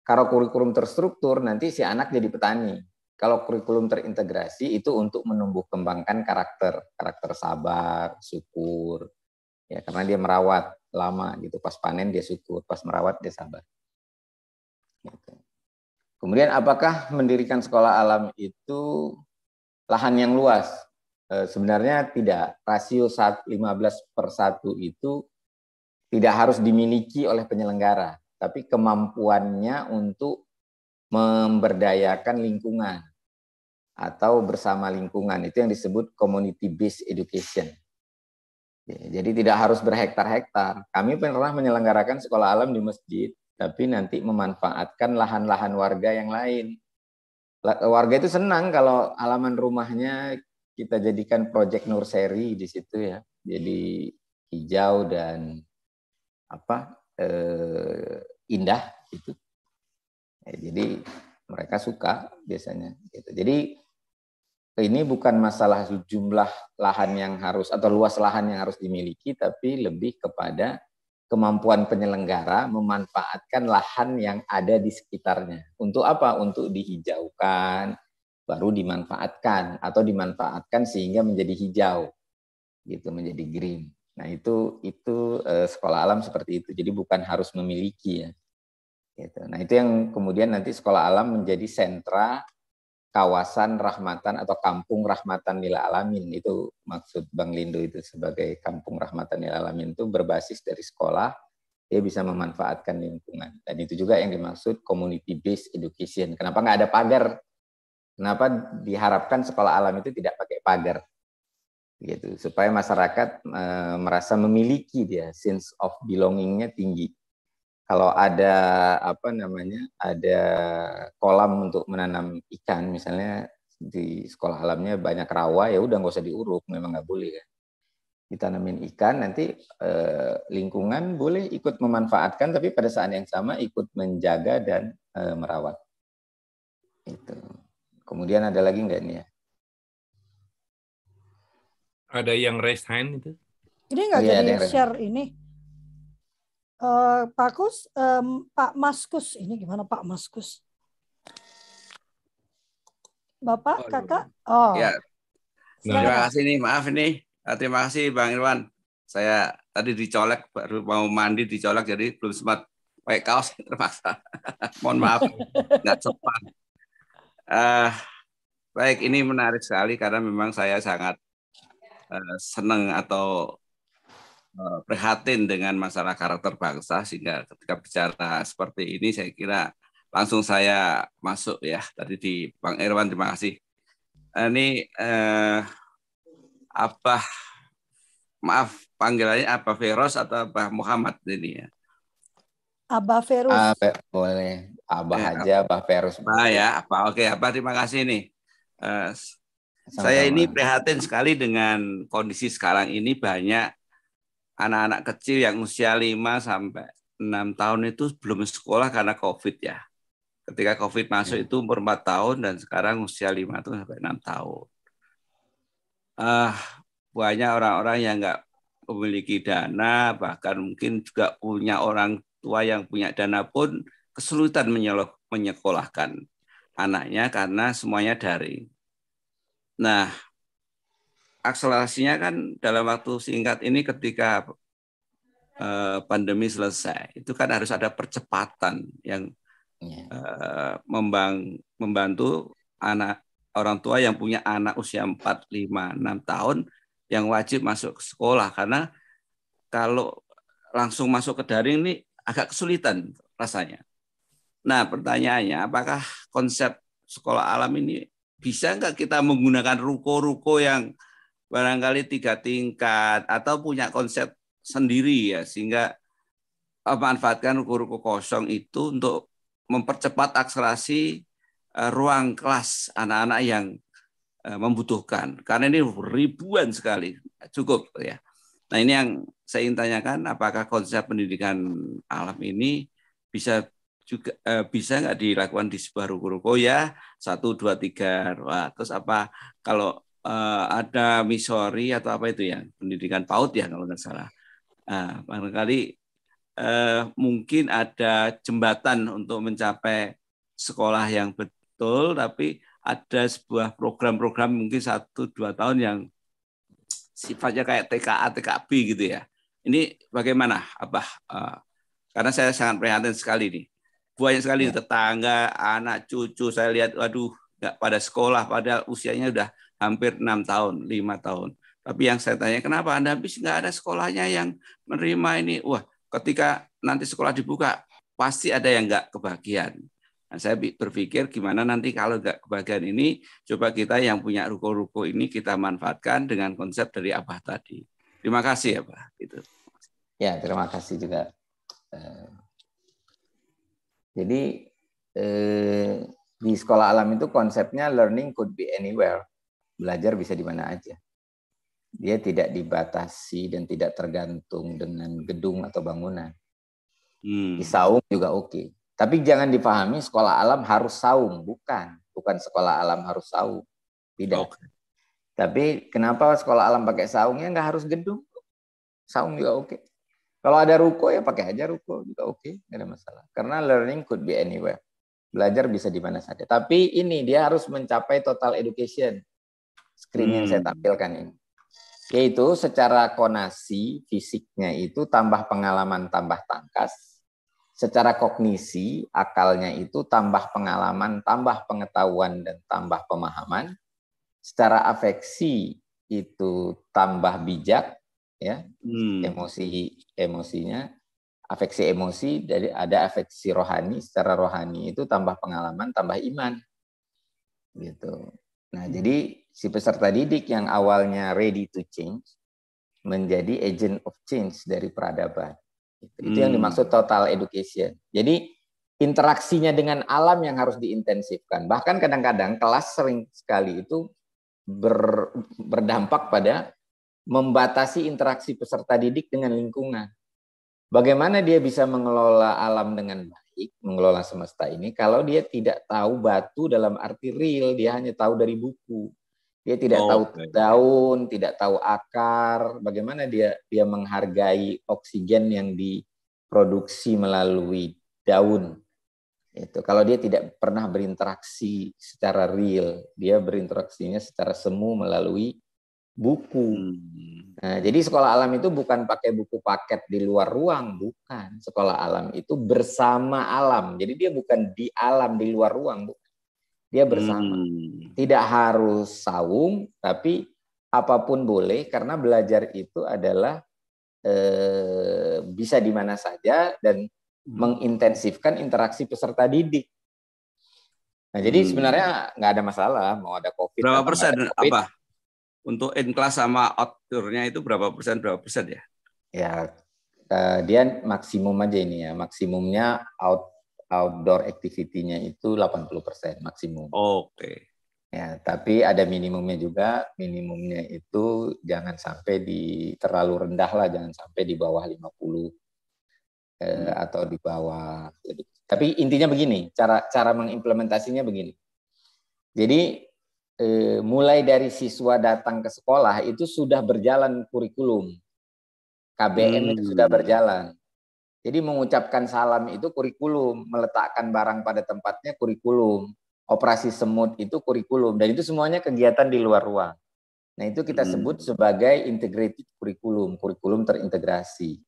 A: Kalau kurikulum terstruktur nanti si anak jadi petani. Kalau kurikulum terintegrasi itu untuk menumbuh kembangkan karakter, karakter sabar, syukur. Ya, karena dia merawat lama gitu. Pas panen dia syukur, pas merawat dia sabar. Kemudian apakah mendirikan sekolah alam itu lahan yang luas? E, sebenarnya tidak. Rasio 15 per 1 itu tidak harus dimiliki oleh penyelenggara, tapi kemampuannya untuk memberdayakan lingkungan atau bersama lingkungan. Itu yang disebut community based education. Jadi tidak harus berhektar-hektar. Kami pernah menyelenggarakan sekolah alam di masjid tapi nanti memanfaatkan lahan-lahan warga yang lain. Warga itu senang kalau halaman rumahnya kita jadikan proyek nursery di situ ya. Jadi hijau dan apa eh, indah itu. Ya, jadi mereka suka biasanya. Gitu. Jadi ini bukan masalah jumlah lahan yang harus atau luas lahan yang harus dimiliki, tapi lebih kepada kemampuan penyelenggara memanfaatkan lahan yang ada di sekitarnya. Untuk apa? Untuk dihijaukan, baru dimanfaatkan atau dimanfaatkan sehingga menjadi hijau gitu menjadi green nah itu itu eh, sekolah alam seperti itu jadi bukan harus memiliki ya gitu. nah itu yang kemudian nanti sekolah alam menjadi sentra kawasan rahmatan atau kampung rahmatan lil alamin. Itu maksud Bang Lindo itu sebagai kampung rahmatan lil alamin itu berbasis dari sekolah dia bisa memanfaatkan lingkungan. Dan itu juga yang dimaksud community based education. Kenapa nggak ada pagar? Kenapa diharapkan sekolah alam itu tidak pakai pagar? Gitu, supaya masyarakat e, merasa memiliki dia sense of belongingnya tinggi. Kalau ada apa namanya, ada kolam untuk menanam ikan, misalnya di sekolah alamnya banyak rawa, ya udah nggak usah diuruk, memang nggak boleh kan. Ditanamin ikan, nanti e, lingkungan boleh ikut memanfaatkan, tapi pada saat yang sama ikut menjaga dan e, merawat. Itu. Kemudian ada lagi nggak nih ya?
C: Ada yang raise hand itu?
B: Ini nggak oh, jadi share ini. Uh, Pak Kus, um, Pak Maskus, ini gimana Pak Maskus? Bapak, oh, kakak? Oh.
F: Ya. Terima kasih nih, maaf ini. Ah, terima kasih Bang Irwan. Saya tadi dicolek baru mau mandi dicolek jadi belum sempat pakai kaos terpaksa. Mohon maaf nggak sempat. Uh, baik, ini menarik sekali karena memang saya sangat uh, senang atau prihatin dengan masalah karakter bangsa sehingga ketika bicara seperti ini saya kira langsung saya masuk ya tadi di Bang Irwan terima kasih. Uh, ini uh, apa maaf panggilannya apa Feros atau apa Muhammad ini ya?
B: Abah Ferus.
A: Ah, boleh. Abah ya, aja, Abah Ferus.
F: Abah ya, apa? Oke, Abah terima kasih nih. Uh, saya ini prihatin sekali dengan kondisi sekarang ini banyak anak-anak kecil yang usia 5 sampai 6 tahun itu belum sekolah karena Covid ya. Ketika Covid masuk ya. itu umur 4 tahun dan sekarang usia 5 itu sampai 6 tahun. Uh, banyak orang-orang yang nggak memiliki dana, bahkan mungkin juga punya orang tua yang punya dana pun kesulitan menyekolahkan anaknya karena semuanya daring. Nah, akselerasinya kan dalam waktu singkat ini ketika eh, pandemi selesai, itu kan harus ada percepatan yang iya. eh, membang, membantu anak orang tua yang punya anak usia 4, 5, 6 tahun yang wajib masuk ke sekolah karena kalau langsung masuk ke daring ini agak kesulitan rasanya. Nah, pertanyaannya, apakah konsep sekolah alam ini bisa nggak kita menggunakan ruko-ruko yang barangkali tiga tingkat atau punya konsep sendiri ya sehingga memanfaatkan ruko-ruko kosong itu untuk mempercepat akselerasi eh, ruang kelas anak-anak yang eh, membutuhkan. Karena ini ribuan sekali cukup ya. Nah ini yang saya ingin tanyakan, apakah konsep pendidikan alam ini bisa juga eh, bisa nggak dilakukan di sebuah ruko-ruko ya? Satu dua tiga wah terus apa kalau eh, ada misori atau apa itu ya pendidikan PAUD ya kalau nggak salah nah, barangkali eh, mungkin ada jembatan untuk mencapai sekolah yang betul tapi ada sebuah program-program mungkin satu dua tahun yang sifatnya kayak TKA, TKB gitu ya. Ini bagaimana, Abah? Uh, karena saya sangat prihatin sekali nih. Banyak sekali ya. tetangga, anak, cucu, saya lihat, waduh, nggak pada sekolah, pada usianya udah hampir enam tahun, lima tahun. Tapi yang saya tanya, kenapa Anda habis nggak ada sekolahnya yang menerima ini? Wah, ketika nanti sekolah dibuka, pasti ada yang nggak kebahagiaan. Nah, saya berpikir gimana nanti kalau nggak kebagian ini, coba kita yang punya ruko-ruko ini kita manfaatkan dengan konsep dari Abah tadi. Terima kasih ya Pak. Gitu.
A: Ya, terima kasih juga. Eh, jadi eh, di sekolah alam itu konsepnya learning could be anywhere. Belajar bisa di mana aja. Dia tidak dibatasi dan tidak tergantung dengan gedung atau bangunan. Hmm. Di saung juga oke. Okay tapi jangan dipahami sekolah alam harus saung, bukan. Bukan sekolah alam harus saung. Tidak. Okay. Tapi kenapa sekolah alam pakai saung ya nggak harus gedung. Saung juga oke. Okay. Kalau ada ruko ya pakai aja ruko juga oke, okay. nggak ada masalah. Karena learning could be anywhere. Belajar bisa di mana saja. Tapi ini dia harus mencapai total education. Screen hmm. yang saya tampilkan ini. Yaitu secara konasi fisiknya itu tambah pengalaman tambah tangkas. Secara kognisi akalnya itu tambah pengalaman, tambah pengetahuan dan tambah pemahaman. Secara afeksi itu tambah bijak ya. Hmm. Emosi emosinya afeksi emosi dari ada afeksi rohani secara rohani itu tambah pengalaman tambah iman gitu nah jadi si peserta didik yang awalnya ready to change menjadi agent of change dari peradaban. Itu, hmm. yang dimaksud total education. Jadi interaksinya dengan alam yang harus diintensifkan. Bahkan kadang-kadang kelas sering sekali itu ber, berdampak pada membatasi interaksi peserta didik dengan lingkungan. Bagaimana dia bisa mengelola alam dengan baik, mengelola semesta ini kalau dia tidak tahu batu dalam arti real, dia hanya tahu dari buku. Dia tidak oh, tahu okay. daun, tidak tahu akar, bagaimana dia dia menghargai oksigen yang diproduksi melalui daun. Itu kalau dia tidak pernah berinteraksi secara real, dia berinteraksinya secara semu melalui buku. Hmm. Nah, jadi sekolah alam itu bukan pakai buku paket di luar ruang, bukan. Sekolah alam itu bersama alam. Jadi dia bukan di alam di luar ruang, bukan. Dia bersama. Hmm. Tidak harus saung, tapi apa pun boleh karena belajar itu adalah eh, bisa di mana saja dan hmm. mengintensifkan interaksi peserta didik. Nah, jadi hmm. sebenarnya nggak ada masalah mau ada COVID.
F: Berapa persen COVID, apa? untuk in class sama outdoornya itu berapa persen berapa persen ya?
A: Ya uh, dia maksimum aja ini ya maksimumnya out outdoor activity-nya itu 80 persen maksimum.
F: Oke. Okay.
A: Ya tapi ada minimumnya juga minimumnya itu jangan sampai di terlalu rendah lah jangan sampai di bawah 50 eh, hmm. atau di bawah lebih. Tapi intinya begini cara cara mengimplementasinya begini. Jadi eh, mulai dari siswa datang ke sekolah itu sudah berjalan kurikulum. KBM hmm. itu sudah berjalan. Jadi mengucapkan salam itu kurikulum, meletakkan barang pada tempatnya kurikulum, operasi semut itu kurikulum, dan itu semuanya kegiatan di luar ruang. Nah itu kita hmm. sebut sebagai integrated kurikulum, kurikulum terintegrasi.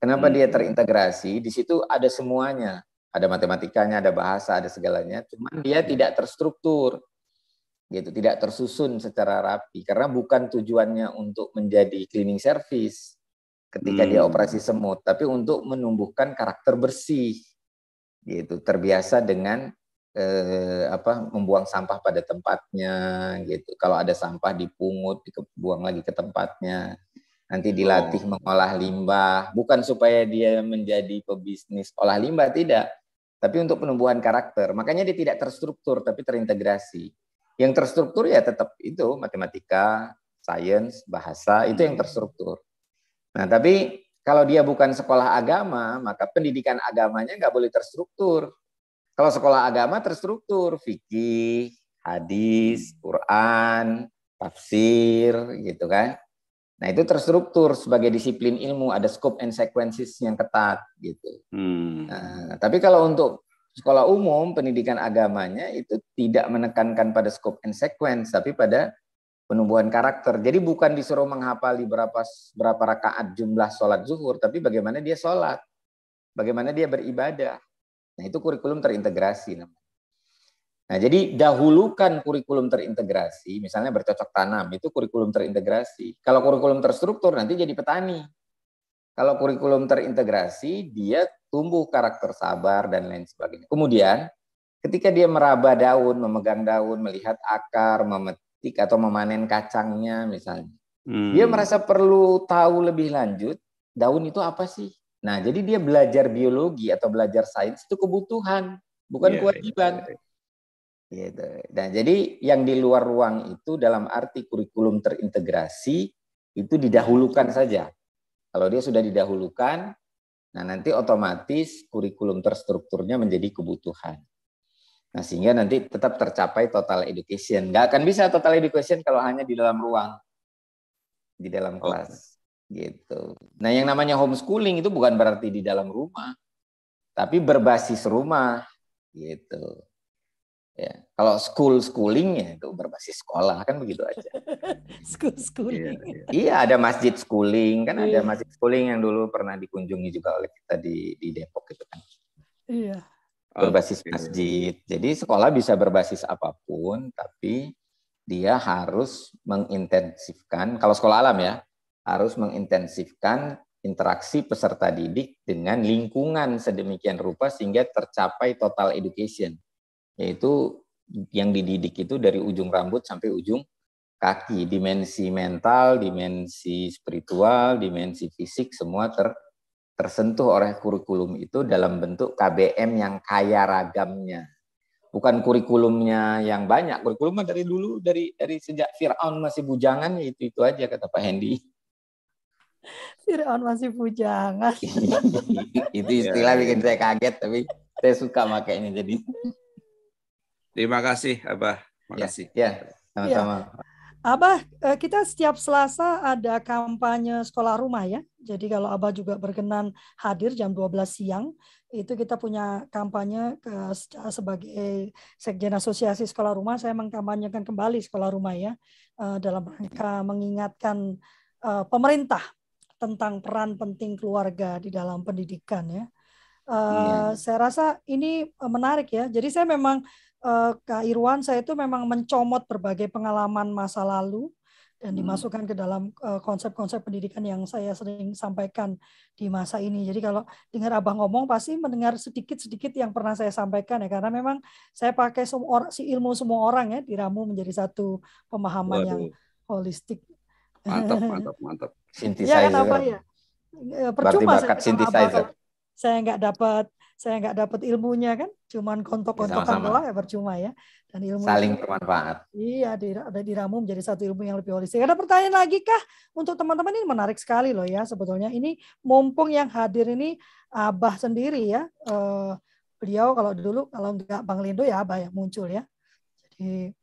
A: Kenapa hmm. dia terintegrasi? Di situ ada semuanya, ada matematikanya, ada bahasa, ada segalanya. Cuman dia tidak terstruktur gitu tidak tersusun secara rapi karena bukan tujuannya untuk menjadi cleaning service ketika hmm. dia operasi semut tapi untuk menumbuhkan karakter bersih gitu. Terbiasa dengan eh, apa membuang sampah pada tempatnya gitu. Kalau ada sampah dipungut dibuang lagi ke tempatnya. Nanti dilatih oh. mengolah limbah. Bukan supaya dia menjadi pebisnis olah limbah tidak. Tapi untuk penumbuhan karakter. Makanya dia tidak terstruktur tapi terintegrasi. Yang terstruktur ya tetap itu matematika, sains, bahasa itu yang terstruktur. Nah, tapi kalau dia bukan sekolah agama, maka pendidikan agamanya nggak boleh terstruktur. Kalau sekolah agama terstruktur, fikih, hadis, Quran, tafsir, gitu kan. Nah itu terstruktur sebagai disiplin ilmu, ada scope and sequences yang ketat gitu. Hmm. Nah, tapi kalau untuk sekolah umum pendidikan agamanya itu tidak menekankan pada scope and sequence tapi pada penumbuhan karakter. Jadi bukan disuruh menghafali berapa berapa rakaat jumlah sholat zuhur, tapi bagaimana dia sholat, bagaimana dia beribadah. Nah itu kurikulum terintegrasi Nah jadi dahulukan kurikulum terintegrasi, misalnya bercocok tanam itu kurikulum terintegrasi. Kalau kurikulum terstruktur nanti jadi petani. Kalau kurikulum terintegrasi dia tumbuh karakter sabar dan lain sebagainya. Kemudian ketika dia meraba daun, memegang daun, melihat akar, memetik atau memanen kacangnya misalnya. Hmm. Dia merasa perlu tahu lebih lanjut daun itu apa sih? Nah, jadi dia belajar biologi atau belajar sains itu kebutuhan, bukan yeah, kewajiban. Yeah, yeah. Gitu. Nah, jadi yang di luar ruang itu dalam arti kurikulum terintegrasi itu didahulukan saja. Kalau dia sudah didahulukan, Nah, nanti otomatis kurikulum terstrukturnya menjadi kebutuhan. Nah, sehingga nanti tetap tercapai total education. Nggak akan bisa total education kalau hanya di dalam ruang, di dalam kelas. Gitu. Nah, yang namanya homeschooling itu bukan berarti di dalam rumah, tapi berbasis rumah. Gitu. Ya, kalau school schooling ya itu berbasis sekolah kan begitu aja.
B: school schooling.
A: Iya, iya, ada masjid schooling kan ada iya. masjid schooling yang dulu pernah dikunjungi juga oleh kita di di Depok gitu kan.
B: Iya.
A: Berbasis masjid. Jadi sekolah bisa berbasis apa pun, tapi dia harus mengintensifkan kalau sekolah alam ya harus mengintensifkan interaksi peserta didik dengan lingkungan sedemikian rupa sehingga tercapai total education. Yaitu yang dididik itu dari ujung rambut sampai ujung kaki, dimensi mental, dimensi spiritual, dimensi fisik semua ter, tersentuh oleh kurikulum itu dalam bentuk KBM yang kaya ragamnya. Bukan kurikulumnya yang banyak, kurikulum dari dulu dari dari sejak Firaun masih bujangan ya itu itu aja kata Pak Hendy.
B: Firaun masih bujangan.
A: itu istilah bikin saya kaget tapi saya suka makainya jadi.
F: Terima kasih, Abah. Terima ya, kasih.
A: Ya, sama-sama. Ya.
B: Abah, eh, kita setiap Selasa ada kampanye sekolah rumah ya. Jadi kalau Abah juga berkenan hadir jam 12 siang, itu kita punya kampanye ke, sebagai Sekjen Asosiasi Sekolah Rumah, saya mengkampanyekan kembali sekolah rumah ya, eh, dalam rangka mengingatkan eh, pemerintah tentang peran penting keluarga di dalam pendidikan ya. Uh, Saya rasa ini menarik ya. Jadi saya memang uh, Kak Irwan saya itu memang mencomot berbagai pengalaman masa lalu dan hmm. dimasukkan ke dalam eh, konsep-konsep uh, pendidikan yang saya sering sampaikan di masa ini. Jadi kalau dengar abang ngomong pasti mendengar sedikit-sedikit yang pernah saya sampaikan ya karena memang saya pakai semua si ilmu semua orang ya diramu menjadi satu pemahaman Waduh. yang holistik.
F: Mantap, mantap, mantap.
B: Synthesizer. Ya kan apa ya?
A: Percuma bakat synthesizer.
B: Saya nggak dapat saya nggak dapat ilmunya kan, cuman kontok-kontokan doang ya percuma ya.
A: Dan ilmu saling bermanfaat.
B: Iya, ada diramu menjadi satu ilmu yang lebih holistik. Ada pertanyaan lagi kah untuk teman-teman ini menarik sekali loh ya sebetulnya. Ini mumpung yang hadir ini Abah sendiri ya. Uh, beliau kalau dulu kalau nggak Bang Lindo ya Abah yang muncul ya. Jadi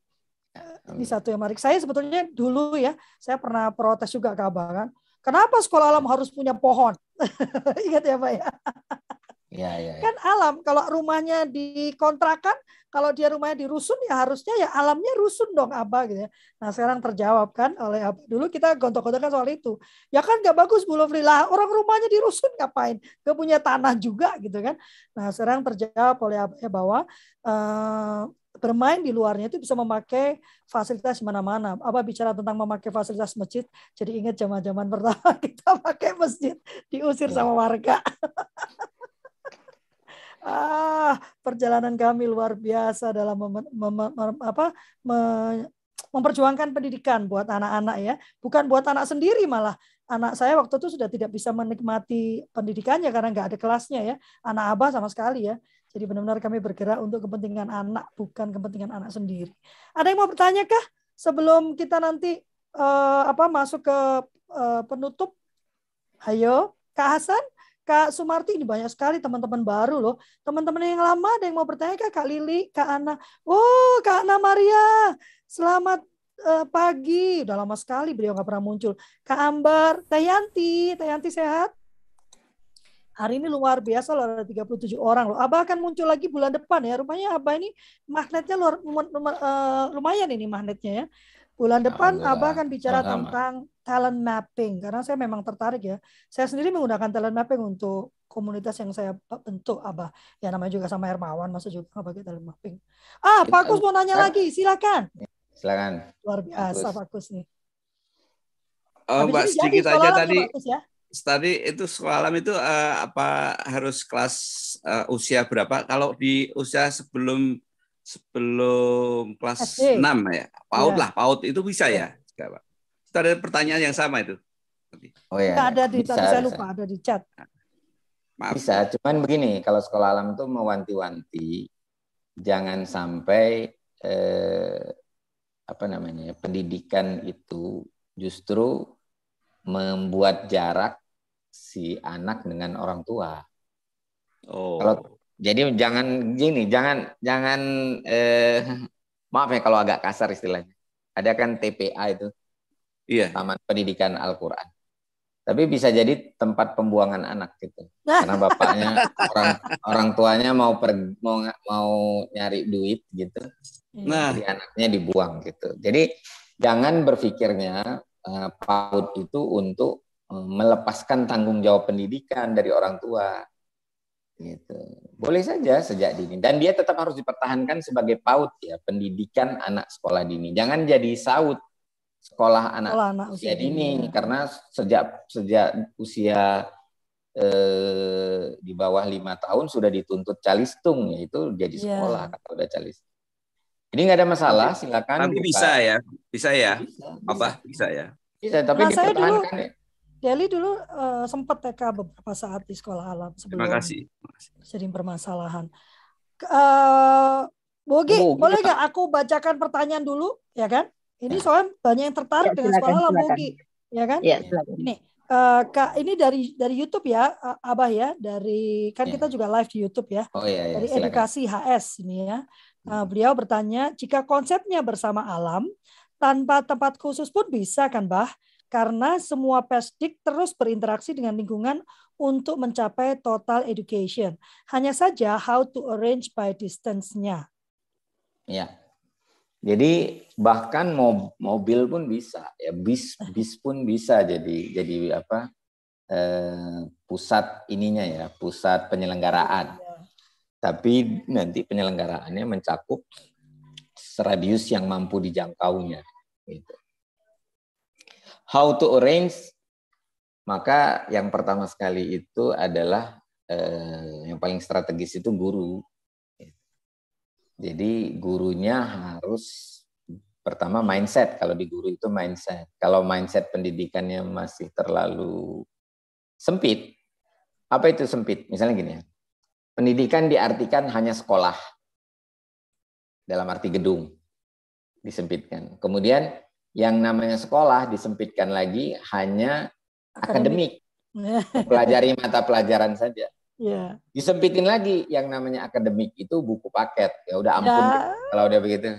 B: ini satu yang menarik. Saya sebetulnya dulu ya, saya pernah protes juga ke Abah kan. Kenapa sekolah alam harus punya pohon? Ingat ya Pak ya?
A: Ya, ya, ya.
B: Kan alam, kalau rumahnya dikontrakan, kalau dia rumahnya di rusun ya harusnya ya alamnya rusun dong Abah gitu ya. Nah sekarang terjawab kan oleh Abah. Dulu kita gontok-gontokan soal itu. Ya kan gak bagus Bu Lovely lah, orang rumahnya di rusun ngapain? Gak punya tanah juga gitu kan. Nah sekarang terjawab oleh Abah ya bahwa uh, bermain di luarnya itu bisa memakai fasilitas mana-mana. Abah bicara tentang memakai fasilitas masjid, jadi ingat zaman-zaman pertama kita pakai masjid diusir ya. sama warga. ah perjalanan kami luar biasa dalam mem, mem, mem, apa, me, memperjuangkan pendidikan buat anak-anak ya, bukan buat anak sendiri malah. Anak saya waktu itu sudah tidak bisa menikmati pendidikannya karena nggak ada kelasnya ya. Anak abah sama sekali ya. Jadi benar-benar kami bergerak untuk kepentingan anak, bukan kepentingan anak sendiri. Ada yang mau bertanya kah sebelum kita nanti uh, apa masuk ke uh, penutup? Ayo, Kak Hasan. Kak Sumarti ini banyak sekali teman-teman baru loh. Teman-teman yang lama ada yang mau bertanya Kak, Kak Lili, Kak Ana. Oh, Kak Ana Maria. Selamat uh, pagi. Udah lama sekali beliau nggak pernah muncul. Kak Ambar, Tayanti, Tayanti sehat? Hari ini luar biasa loh ada 37 orang loh. Abah akan muncul lagi bulan depan ya. Rupanya Abah ini magnetnya luar, uh, lumayan ini magnetnya ya. Bulan depan Abah akan bicara Sama. tentang talent mapping karena saya memang tertarik ya. Saya sendiri menggunakan talent mapping untuk komunitas yang saya bentuk Abah. Ya namanya juga sama Hermawan, masa juga pakai talent mapping. Ah, Pak Kus mau nanya lagi, silakan.
A: Silakan.
B: Luar biasa Pak Kus nih.
F: Oh, Mbak sedikit aja tadi. Ya? Tadi itu sekolah itu uh, apa harus kelas uh, usia berapa? Kalau di usia sebelum sebelum kelas SD. 6 ya. PAUD ya. lah, PAUD itu bisa ya. ya. Itu ada pertanyaan yang sama itu.
B: Oh ya. ada di bisa, saya lupa ada di chat.
A: Maaf. Bisa, cuman begini, kalau sekolah alam itu mewanti-wanti jangan sampai eh, apa namanya? pendidikan itu justru membuat jarak si anak dengan orang tua. Oh. Kalau jadi jangan gini, jangan jangan eh, maaf ya kalau agak kasar istilahnya. Ada kan TPA itu. Iya. Taman Pendidikan Al-Qur'an. Tapi bisa jadi tempat pembuangan anak gitu. Karena bapaknya orang orang tuanya mau per, mau mau nyari duit gitu. Nah, jadi anaknya dibuang gitu. Jadi jangan berpikirnya uh, PAUD itu untuk uh, melepaskan tanggung jawab pendidikan dari orang tua. Gitu. Boleh saja sejak dini dan dia tetap harus dipertahankan sebagai PAUD ya, pendidikan anak sekolah dini. Jangan jadi SAUD sekolah anak, sekolah anak usia, usia dini ya. karena sejak sejak usia eh, di bawah lima tahun sudah dituntut calistung yaitu jadi iya. sekolah yeah. kalau udah calis. Ini nggak ada masalah, silakan.
F: Tapi buka. bisa ya, bisa ya, bisa, apa bisa ya.
B: Bisa, tapi nah, saya dulu, ya. Deli dulu uh, sempat TK beberapa saat di sekolah alam sebelum
F: Terima kasih.
B: sering permasalahan. Uh, Bogi, oh, boleh nggak aku bacakan pertanyaan dulu, ya kan? Ini soalnya banyak yang tertarik ya, dengan sekolah Lambogi, ya kan? Iya, Ini uh, Kak, ini dari dari YouTube ya, Abah ya, dari kan ya. kita juga live di YouTube ya.
A: Oh iya,
B: ya, Dari silakan. edukasi HS ini ya. Uh, beliau bertanya, jika konsepnya bersama alam tanpa tempat khusus pun bisa kan, Bah? Karena semua pesdik terus berinteraksi dengan lingkungan untuk mencapai total education. Hanya saja how to arrange by distance-nya.
A: Ya, jadi bahkan mobil pun bisa, ya bis bis pun bisa jadi jadi apa eh, pusat ininya ya pusat penyelenggaraan. Iya. Tapi nanti penyelenggaraannya mencakup radius yang mampu dijangkaunya. Gitu. How to arrange? Maka yang pertama sekali itu adalah eh, yang paling strategis itu guru jadi gurunya harus pertama mindset. Kalau di guru itu mindset. Kalau mindset pendidikannya masih terlalu sempit, apa itu sempit? Misalnya gini ya, pendidikan diartikan hanya sekolah dalam arti gedung disempitkan. Kemudian yang namanya sekolah disempitkan lagi hanya akademik, akademik. pelajari mata pelajaran saja. Yeah. Disempitin lagi yang namanya akademik itu buku paket. Ya udah ampun yeah. kalau udah begitu.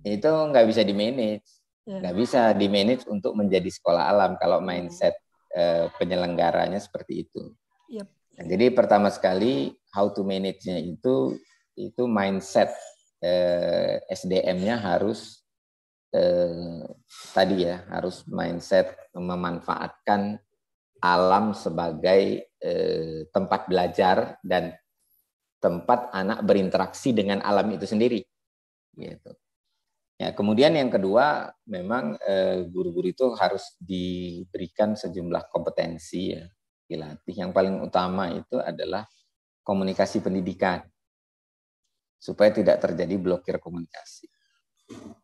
A: Itu nggak bisa di manage. Yeah. Nggak bisa di manage untuk menjadi sekolah alam kalau mindset eh, penyelenggaranya seperti itu. Yep. Nah, jadi pertama sekali how to manage-nya itu itu mindset eh, SDM-nya harus eh, tadi ya harus mindset memanfaatkan alam sebagai eh, tempat belajar dan tempat anak berinteraksi dengan alam itu sendiri. Gitu. Ya, kemudian yang kedua, memang eh, guru-guru itu harus diberikan sejumlah kompetensi ya, dilatih. Yang paling utama itu adalah komunikasi pendidikan supaya tidak terjadi blokir komunikasi.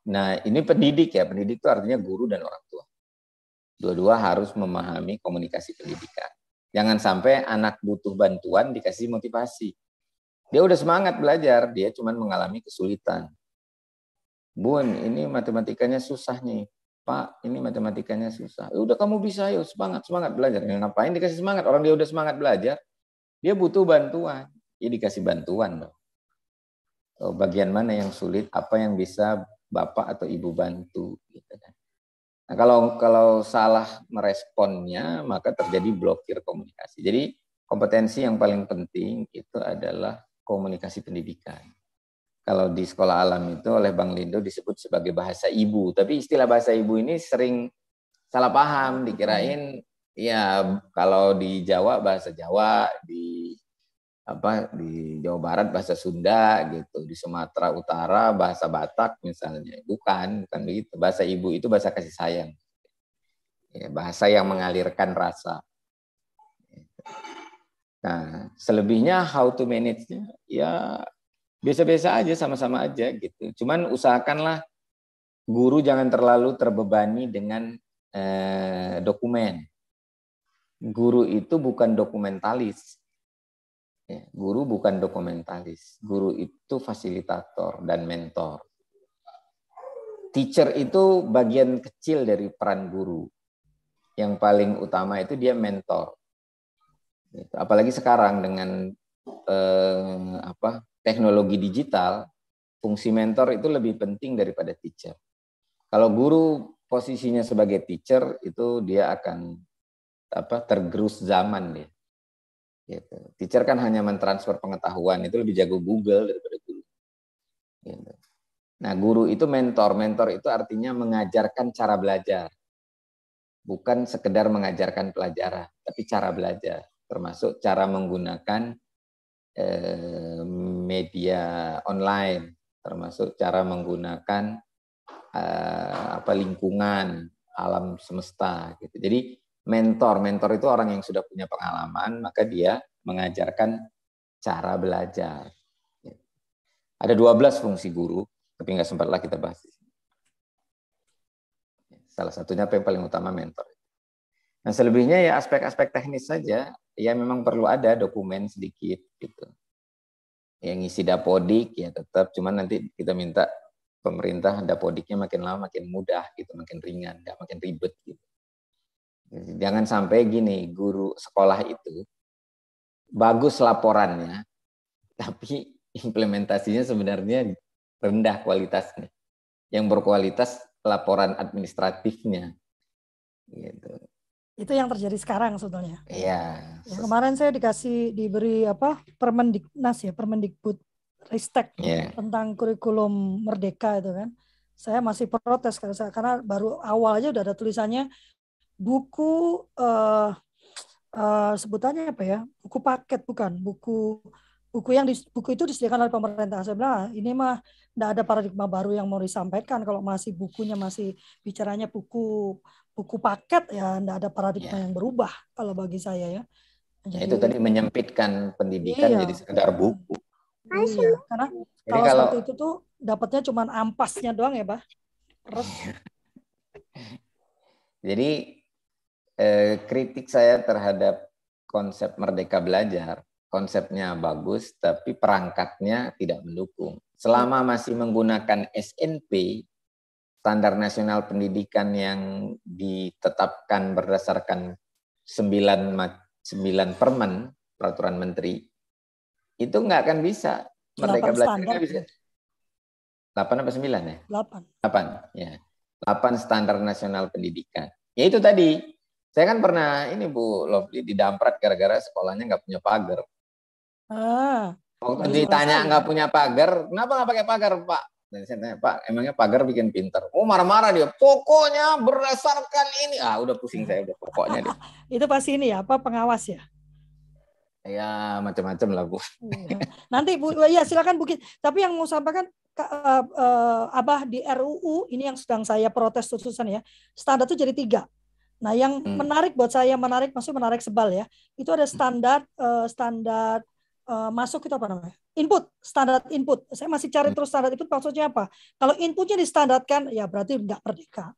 A: Nah, ini pendidik ya, pendidik itu artinya guru dan orang tua. Dua-dua harus memahami komunikasi pendidikan. Jangan sampai anak butuh bantuan dikasih motivasi. Dia udah semangat belajar, dia cuma mengalami kesulitan. Bun, ini matematikanya susah nih. Pak, ini matematikanya susah. Ya udah kamu bisa, yuk semangat, semangat belajar. Ya, ngapain dikasih semangat? Orang dia udah semangat belajar, dia butuh bantuan. Ya dikasih bantuan dong. Oh, bagian mana yang sulit, apa yang bisa bapak atau ibu bantu. Gitu kan. Nah, kalau kalau salah meresponnya, maka terjadi blokir komunikasi. Jadi kompetensi yang paling penting itu adalah komunikasi pendidikan. Kalau di sekolah alam itu oleh Bang Lindo disebut sebagai bahasa ibu, tapi istilah bahasa ibu ini sering salah paham, dikirain ya kalau di Jawa bahasa Jawa, di apa di Jawa Barat bahasa Sunda gitu, di Sumatera Utara bahasa Batak misalnya. Bukan, bukan begitu. Bahasa ibu itu bahasa kasih sayang. Ya, bahasa yang mengalirkan rasa. Nah, selebihnya how to manage-nya ya biasa-biasa aja, sama-sama aja gitu. Cuman usahakanlah guru jangan terlalu terbebani dengan eh, dokumen. Guru itu bukan dokumentalis Ya, guru bukan dokumentalis, guru itu fasilitator dan mentor. Teacher itu bagian kecil dari peran guru. Yang paling utama itu dia mentor. Gitu. Apalagi sekarang dengan eh, apa teknologi digital, fungsi mentor itu lebih penting daripada teacher. Kalau guru posisinya sebagai teacher itu dia akan apa tergerus zaman dia. Gitu. Teacher kan hanya mentransfer pengetahuan itu lebih jago Google daripada guru. Gitu. Nah, guru itu mentor. Mentor itu artinya mengajarkan cara belajar. Bukan sekedar mengajarkan pelajaran, tapi cara belajar. Termasuk cara menggunakan eh, media online, termasuk cara menggunakan eh, apa lingkungan alam semesta gitu. Jadi mentor, mentor itu orang yang sudah punya pengalaman, maka dia mengajarkan cara belajar. Ada 12 fungsi guru, tapi nggak sempat lah kita bahas. Salah satunya apa yang paling utama mentor. Nah selebihnya ya aspek-aspek teknis saja, ya memang perlu ada dokumen sedikit gitu. Yang ngisi dapodik ya tetap, cuman nanti kita minta pemerintah dapodiknya makin lama makin mudah gitu, makin ringan, nggak makin ribet gitu. Jangan sampai gini, guru sekolah itu bagus laporannya, tapi implementasinya sebenarnya rendah kualitasnya. Yang berkualitas laporan administratifnya. Gitu.
B: Itu yang terjadi sekarang sebetulnya.
A: Iya.
B: Ya, kemarin saya dikasih diberi apa Permendiknas ya, Permendikbud Ristek yeah. tentang kurikulum merdeka itu kan. Saya masih protes karena baru awal aja udah ada tulisannya buku uh, uh, sebutannya apa ya? Buku paket bukan, buku buku yang di, buku itu disediakan oleh pemerintah. Saya bilang ah, ini mah tidak ada paradigma baru yang mau disampaikan kalau masih bukunya masih bicaranya buku buku paket ya tidak ada paradigma ya. yang berubah kalau bagi saya ya.
A: Jadi, itu tadi menyempitkan pendidikan iya. jadi sekedar buku.
B: Iya, karena kalau, kalau seperti itu tuh dapatnya cuma ampasnya doang ya, Pak. Terus
A: Jadi eh, kritik saya terhadap konsep merdeka belajar konsepnya bagus, tapi perangkatnya tidak mendukung. Selama masih menggunakan SNP, Standar Nasional Pendidikan yang ditetapkan berdasarkan 9, 9 permen, peraturan menteri, itu nggak akan bisa. Merdeka belajar nggak bisa. 8 apa 9 ya?
B: 8.
A: 8, ya. 8 Standar Nasional Pendidikan. Ya itu tadi, saya kan pernah ini Bu Lovely didamprat gara-gara sekolahnya nggak punya pagar. Ah. Waktu ditanya nggak punya pagar, kenapa nggak pakai pagar, Pak? Dan saya tanya, Pak, emangnya pagar bikin pinter? Oh, marah-marah dia. Pokoknya berdasarkan ini. Ah, udah pusing saya udah pokoknya dia.
B: Itu pasti ini ya, apa pengawas ya?
A: Ya, macam-macam lah, Bu.
B: Iya. Nanti Bu, ya silakan Bu. Tapi yang mau sampaikan uh, uh, Abah di RUU ini yang sedang saya protes khususan ya. Standar itu jadi tiga. Nah, yang hmm. menarik buat saya menarik maksudnya menarik sebal ya. Itu ada standar uh, standar uh, masuk itu apa namanya? Input, standar input. Saya masih cari hmm. terus standar input maksudnya apa? Kalau inputnya distandarkan, ya berarti nggak merdeka.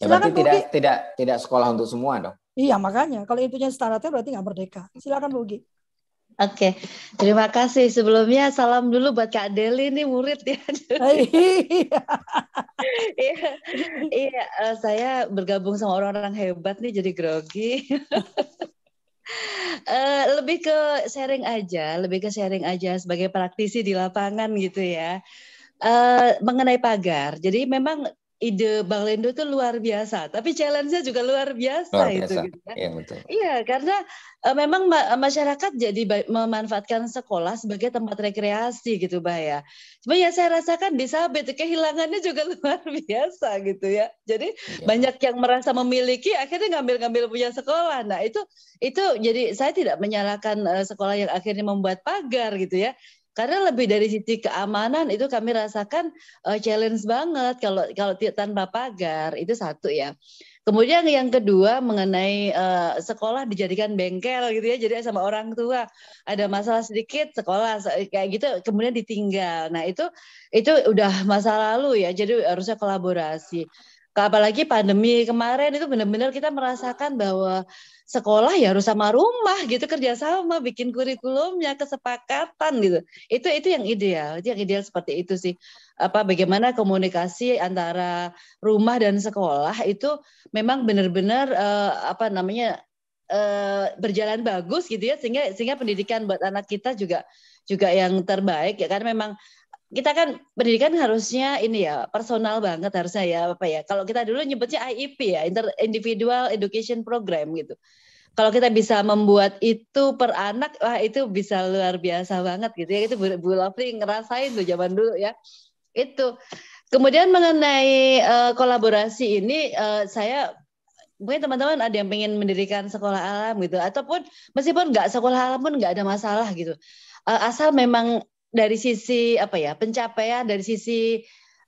A: Ya, berarti tidak tidak tidak sekolah untuk semua dong.
B: Iya makanya kalau inputnya standarnya berarti nggak merdeka. Silakan Bugi.
E: Oke, terima kasih. Sebelumnya salam dulu buat Kak Deli nih murid ya. iya, iya, uh, saya bergabung sama orang-orang hebat nih jadi grogi. uh, lebih ke sharing aja, lebih ke sharing aja sebagai praktisi di lapangan gitu ya. Uh, mengenai pagar. Jadi memang ide Bang Lendo itu luar biasa, tapi challenge-nya juga luar biasa, luar biasa. itu gitu ya. Iya, betul. Iya, karena uh, memang ma masyarakat jadi memanfaatkan sekolah sebagai tempat rekreasi gitu, Mbak ya. Cuma ya saya rasakan di Sabit kehilangannya juga luar biasa gitu ya. Jadi ya. banyak yang merasa memiliki akhirnya ngambil-ngambil punya sekolah. Nah, itu itu jadi saya tidak menyalahkan uh, sekolah yang akhirnya membuat pagar gitu ya. Karena lebih dari sisi keamanan itu kami rasakan uh, challenge banget kalau kalau tanpa pagar itu satu ya. Kemudian yang kedua mengenai uh, sekolah dijadikan bengkel gitu ya, jadi sama orang tua ada masalah sedikit sekolah kayak gitu, kemudian ditinggal. Nah itu itu udah masa lalu ya, jadi harusnya kolaborasi apalagi pandemi kemarin itu benar-benar kita merasakan bahwa sekolah ya harus sama rumah gitu kerjasama bikin kurikulumnya kesepakatan gitu. Itu itu yang ideal itu yang ideal seperti itu sih. Apa bagaimana komunikasi antara rumah dan sekolah itu memang benar-benar uh, apa namanya uh, berjalan bagus gitu ya sehingga sehingga pendidikan buat anak kita juga juga yang terbaik ya. Karena memang kita kan pendidikan harusnya ini ya personal banget harusnya ya apa ya kalau kita dulu nyebutnya IEP ya Inter Individual Education Program gitu kalau kita bisa membuat itu per anak, wah itu bisa luar biasa banget gitu ya. Itu Bu, Bu Lovely ngerasain tuh zaman dulu ya. Itu. Kemudian mengenai uh, kolaborasi ini, uh, saya mungkin teman-teman ada yang ingin mendirikan sekolah alam gitu, ataupun meskipun nggak sekolah alam pun nggak ada masalah gitu. Uh, asal memang dari sisi apa ya pencapaian, dari sisi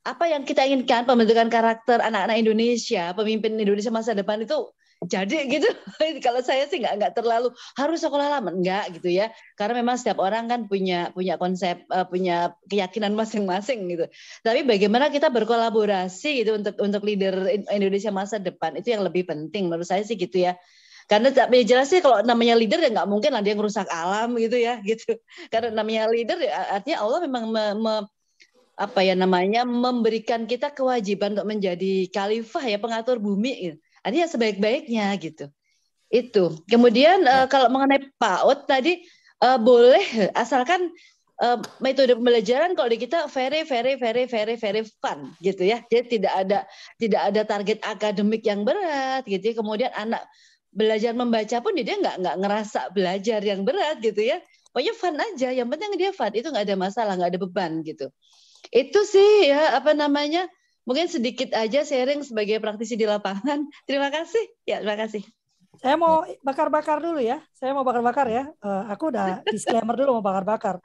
E: apa yang kita inginkan pembentukan karakter anak-anak Indonesia, pemimpin Indonesia masa depan itu jadi gitu. Kalau saya sih nggak nggak terlalu harus sekolah lama? Nggak gitu ya. Karena memang setiap orang kan punya punya konsep uh, punya keyakinan masing-masing gitu. Tapi bagaimana kita berkolaborasi gitu untuk untuk leader Indonesia masa depan itu yang lebih penting. Menurut saya sih gitu ya karena tapi jelas sih kalau namanya leader ya nggak mungkin ada yang merusak alam gitu ya gitu karena namanya leader ya artinya Allah memang me, me, apa ya namanya memberikan kita kewajiban untuk menjadi khalifah ya pengatur bumi gitu Artinya sebaik-baiknya gitu. Itu. Kemudian uh, kalau mengenai PAUD tadi uh, boleh asalkan uh, metode pembelajaran kalau di kita very very very very very fun gitu ya. Jadi tidak ada tidak ada target akademik yang berat gitu. Ya. Kemudian anak belajar membaca pun dia nggak nggak ngerasa belajar yang berat gitu ya. Pokoknya fun aja. Yang penting dia fun. Itu nggak ada masalah, nggak ada beban gitu. Itu sih ya apa namanya Mungkin sedikit aja sharing sebagai praktisi di lapangan. Terima kasih. Ya, terima kasih.
B: Saya mau bakar-bakar dulu ya. Saya mau bakar-bakar ya. Uh, aku udah disclaimer dulu mau bakar-bakar.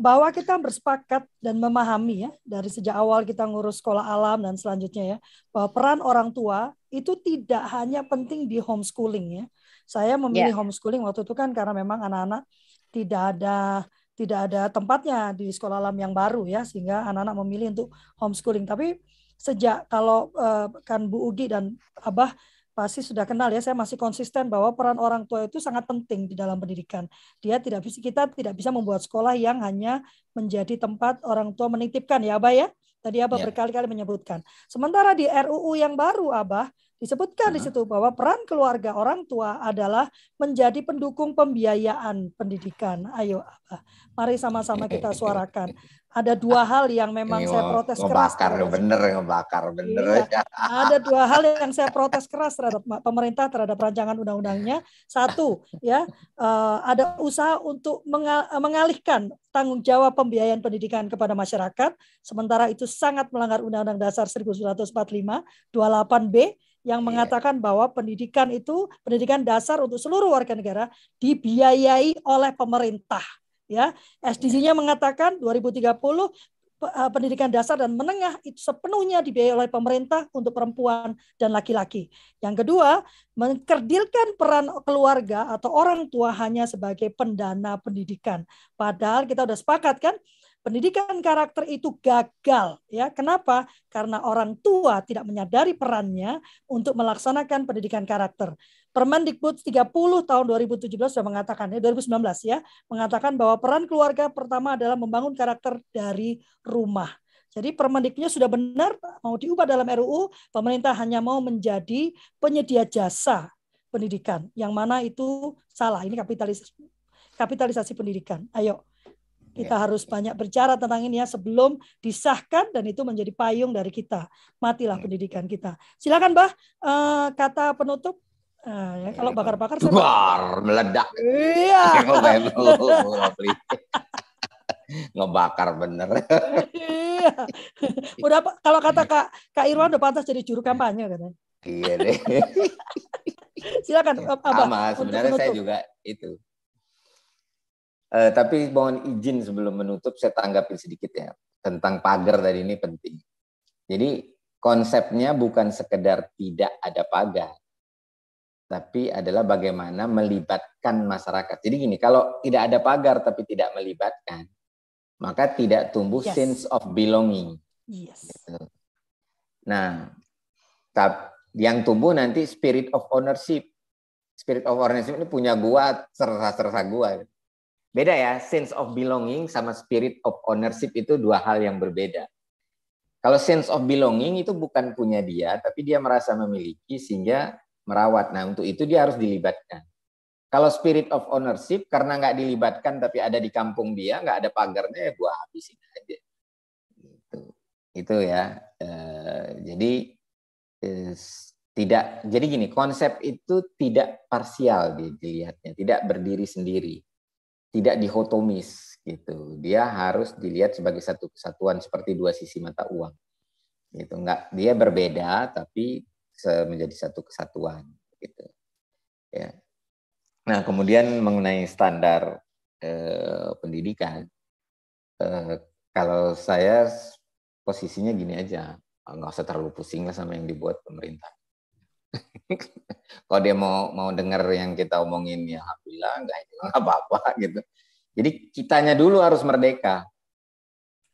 B: Bahwa kita bersepakat dan memahami ya dari sejak awal kita ngurus sekolah alam dan selanjutnya ya bahwa peran orang tua itu tidak hanya penting di homeschooling ya. Saya memilih yeah. homeschooling waktu itu kan karena memang anak-anak tidak ada tidak ada tempatnya di sekolah alam yang baru ya sehingga anak-anak memilih untuk homeschooling. Tapi sejak kalau uh, kan Bu Ugi dan Abah pasti sudah kenal ya saya masih konsisten bahwa peran orang tua itu sangat penting di dalam pendidikan. Dia tidak bisa kita tidak bisa membuat sekolah yang hanya menjadi tempat orang tua menitipkan ya Abah ya. Tadi Abah ya. berkali-kali menyebutkan. Sementara di RUU yang baru Abah disebutkan uh di situ bahwa peran keluarga orang tua adalah menjadi pendukung pembiayaan pendidikan. Ayo Abah, mari sama-sama kita suarakan ada dua hal yang memang Ini saya protes keras.
A: Ngebakar bener, ngebakar bener.
B: Iya. Ada dua hal yang saya protes keras terhadap pemerintah terhadap rancangan undang-undangnya. Satu, ya uh, ada usaha untuk mengalihkan tanggung jawab pembiayaan pendidikan kepada masyarakat, sementara itu sangat melanggar Undang-Undang Dasar 1945 28B yang iya. mengatakan bahwa pendidikan itu pendidikan dasar untuk seluruh warga negara dibiayai oleh pemerintah ya. SDG-nya mengatakan 2030 eh, pendidikan dasar dan menengah itu sepenuhnya dibiayai oleh pemerintah untuk perempuan dan laki-laki. Yang kedua, mengkerdilkan peran keluarga atau orang tua hanya sebagai pendana pendidikan. Padahal kita sudah sepakat kan, pendidikan karakter itu gagal ya. Kenapa? Karena orang tua tidak menyadari perannya untuk melaksanakan pendidikan karakter. Permendikbud 30 tahun 2017 sudah mengatakan ya 2019 ya mengatakan bahwa peran keluarga pertama adalah membangun karakter dari rumah. Jadi Permendiknya sudah benar mau diubah dalam RUU, pemerintah hanya mau menjadi penyedia jasa pendidikan yang mana itu salah. Ini kapitalisasi kapitalisasi pendidikan. Ayo kita ya. harus banyak bicara tentang ini ya sebelum disahkan dan itu menjadi payung dari kita. Matilah ya. pendidikan kita. Silakan, Bah, uh, kata penutup Nah, ya, kalau bakar-bakar
A: Bar, meledak.
B: Iya.
A: Ngebakar bener.
B: iya. Udah kalau kata Kak Kak Irwan udah pantas jadi juru kampanye kan.
A: Iya deh.
B: Silakan
A: Abah. Sama, sebenarnya saya juga itu. Uh, tapi mohon izin sebelum menutup saya tanggapin sedikit ya tentang pagar tadi ini penting. Jadi konsepnya bukan sekedar tidak ada pagar, tapi adalah bagaimana melibatkan masyarakat. Jadi gini, kalau tidak ada pagar tapi tidak melibatkan, maka tidak tumbuh yes. sense of belonging.
B: Yes.
A: Gitu. Nah, yang tumbuh nanti spirit of ownership. Spirit of ownership ini punya gua, serasa-serasa gua. Beda ya, sense of belonging sama spirit of ownership itu dua hal yang berbeda. Kalau sense of belonging itu bukan punya dia, tapi dia merasa memiliki sehingga merawat. Nah, untuk itu dia harus dilibatkan. Kalau spirit of ownership karena nggak dilibatkan tapi ada di kampung dia, nggak ada pagarnya ya gua habisin aja. Itu, itu ya. E, jadi e, tidak jadi gini konsep itu tidak parsial dilihatnya tidak berdiri sendiri tidak dihotomis gitu. Dia harus dilihat sebagai satu kesatuan seperti dua sisi mata uang gitu. Enggak dia berbeda tapi menjadi satu kesatuan gitu ya. Nah kemudian mengenai standar eh, pendidikan eh, kalau saya posisinya gini aja. Nggak usah terlalu pusing lah sama yang dibuat pemerintah kalau dia mau mau dengar yang kita omongin ya alhamdulillah nggak apa-apa gitu. Jadi kitanya dulu harus merdeka.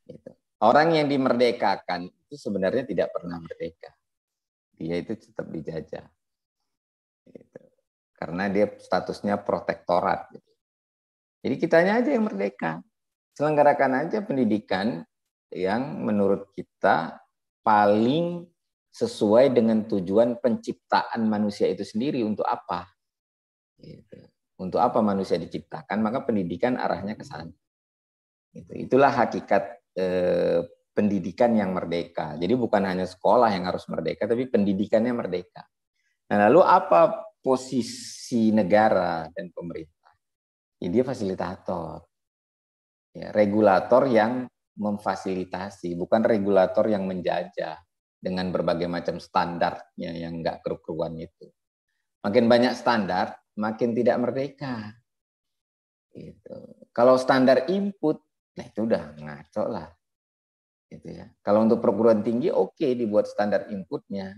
A: Gitu. Orang yang dimerdekakan itu sebenarnya tidak pernah merdeka. Dia itu tetap dijajah. Gitu. Karena dia statusnya protektorat. Gitu. Jadi kitanya aja yang merdeka. Selenggarakan aja pendidikan yang menurut kita paling sesuai dengan tujuan penciptaan manusia itu sendiri untuk apa? Gitu. Untuk apa manusia diciptakan? Maka pendidikan arahnya ke sana. Gitu. Itulah hakikat eh, pendidikan yang merdeka. Jadi bukan hanya sekolah yang harus merdeka, tapi pendidikannya merdeka. Nah, lalu apa posisi negara dan pemerintah? Ya, dia fasilitator, ya, regulator yang memfasilitasi, bukan regulator yang menjajah dengan berbagai macam standarnya yang nggak kerukuan itu. Makin banyak standar, makin tidak merdeka. Gitu. Kalau standar input, nah itu udah ngaco lah. Gitu ya. Kalau untuk perguruan tinggi, oke okay, dibuat standar inputnya.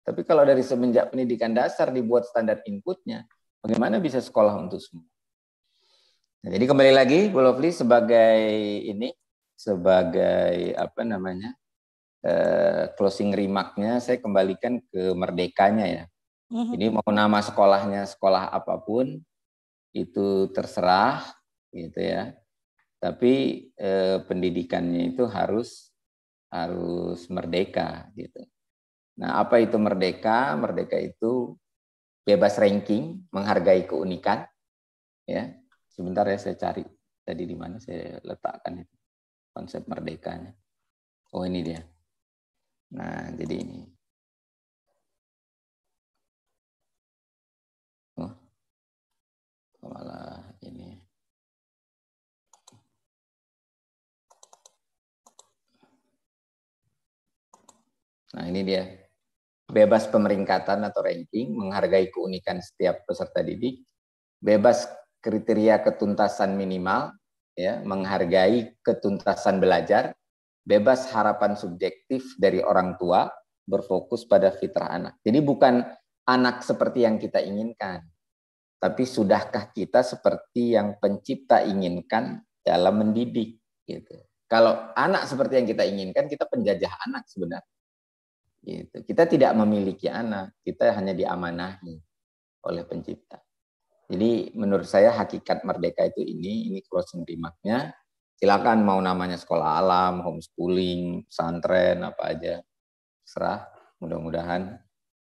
A: Tapi kalau dari semenjak pendidikan dasar dibuat standar inputnya, bagaimana bisa sekolah untuk semua? Nah, jadi kembali lagi, Bu Lovely sebagai ini, sebagai apa namanya, Eh, closing remarknya saya kembalikan ke merdekanya ya. Mm-hmm. Ini mau nama sekolahnya sekolah apa pun itu terserah gitu ya. Tapi eh, pendidikannya itu harus harus merdeka gitu. Nah, apa itu merdeka? Merdeka itu bebas ranking, menghargai keunikan. Ya, sebentar ya saya cari tadi di mana saya letakkan itu konsep merdekanya. Oh ini dia. Nah, jadi ini. Oh, malah ini. Nah, ini dia. Bebas pemeringkatan atau ranking, menghargai keunikan setiap peserta didik, bebas kriteria ketuntasan minimal, ya, menghargai ketuntasan belajar, bebas harapan subjektif dari orang tua, berfokus pada fitrah anak. Jadi bukan anak seperti yang kita inginkan, tapi sudahkah kita seperti yang pencipta inginkan dalam mendidik gitu. Kalau anak seperti yang kita inginkan, kita penjajah anak sebenarnya. Gitu. Kita tidak memiliki anak, kita hanya diamanahi oleh pencipta. Jadi menurut saya hakikat merdeka itu ini, ini closing remarknya silakan mau namanya sekolah alam, homeschooling, pesantren, apa aja, serah. Mudah-mudahan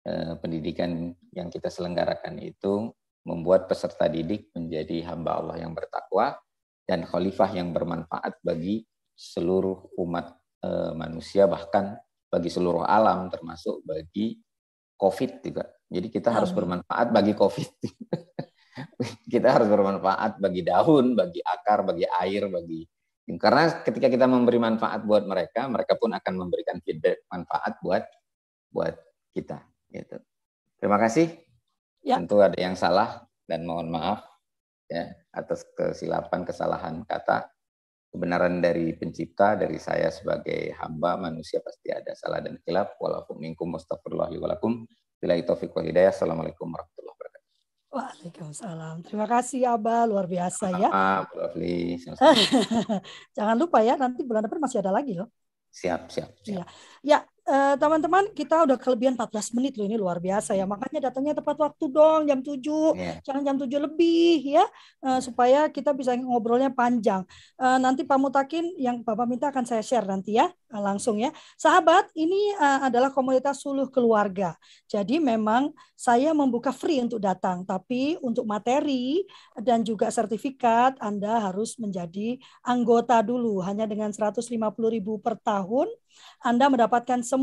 A: eh, pendidikan yang kita selenggarakan itu membuat peserta didik menjadi hamba Allah yang bertakwa dan khalifah yang bermanfaat bagi seluruh umat eh, manusia, bahkan bagi seluruh alam, termasuk bagi COVID juga. Jadi kita harus bermanfaat bagi COVID. kita harus bermanfaat bagi daun, bagi akar, bagi air, bagi karena ketika kita memberi manfaat buat mereka, mereka pun akan memberikan feedback manfaat buat buat kita. Gitu. Terima kasih. Ya. Tentu ada yang salah dan mohon maaf ya atas kesilapan kesalahan kata. Kebenaran dari pencipta, dari saya sebagai hamba manusia pasti ada salah dan khilaf. Walaupun minkum mustafirullahi walakum. Bila taufiq wa hidayah. Assalamualaikum warahmatullahi wabarakatuh.
B: Waalaikumsalam. Terima kasih Abah, luar biasa ya.
A: Maaf,
B: Jangan lupa ya, nanti bulan depan masih ada lagi loh.
A: Siap, siap. siap.
B: Ya, ya Eh, teman-teman kita udah kelebihan 14 menit loh ini luar biasa ya. Makanya datangnya tepat waktu dong jam 7 yeah. jangan jam 7 lebih ya. Uh, supaya kita bisa ngobrolnya panjang. Uh, nanti Pak Mutakin yang Bapak minta akan saya share nanti ya uh, langsung ya. Sahabat ini uh, adalah komunitas suluh keluarga. Jadi memang saya membuka free untuk datang. Tapi untuk materi dan juga sertifikat Anda harus menjadi anggota dulu. Hanya dengan 150.000 per tahun anda mendapatkan semua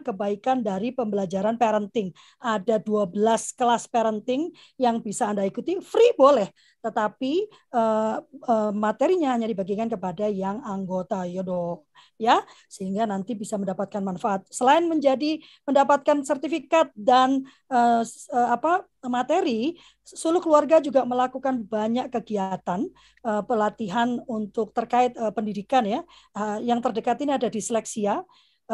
B: kebaikan dari pembelajaran parenting. Ada 12 kelas parenting yang bisa Anda ikuti free boleh, tetapi uh, uh, materinya hanya dibagikan kepada yang anggota Yodo ya sehingga nanti bisa mendapatkan manfaat. Selain menjadi mendapatkan sertifikat dan uh, apa materi Suluh keluarga juga melakukan banyak kegiatan uh, pelatihan untuk terkait uh, pendidikan ya. Uh, yang terdekat ini ada disleksia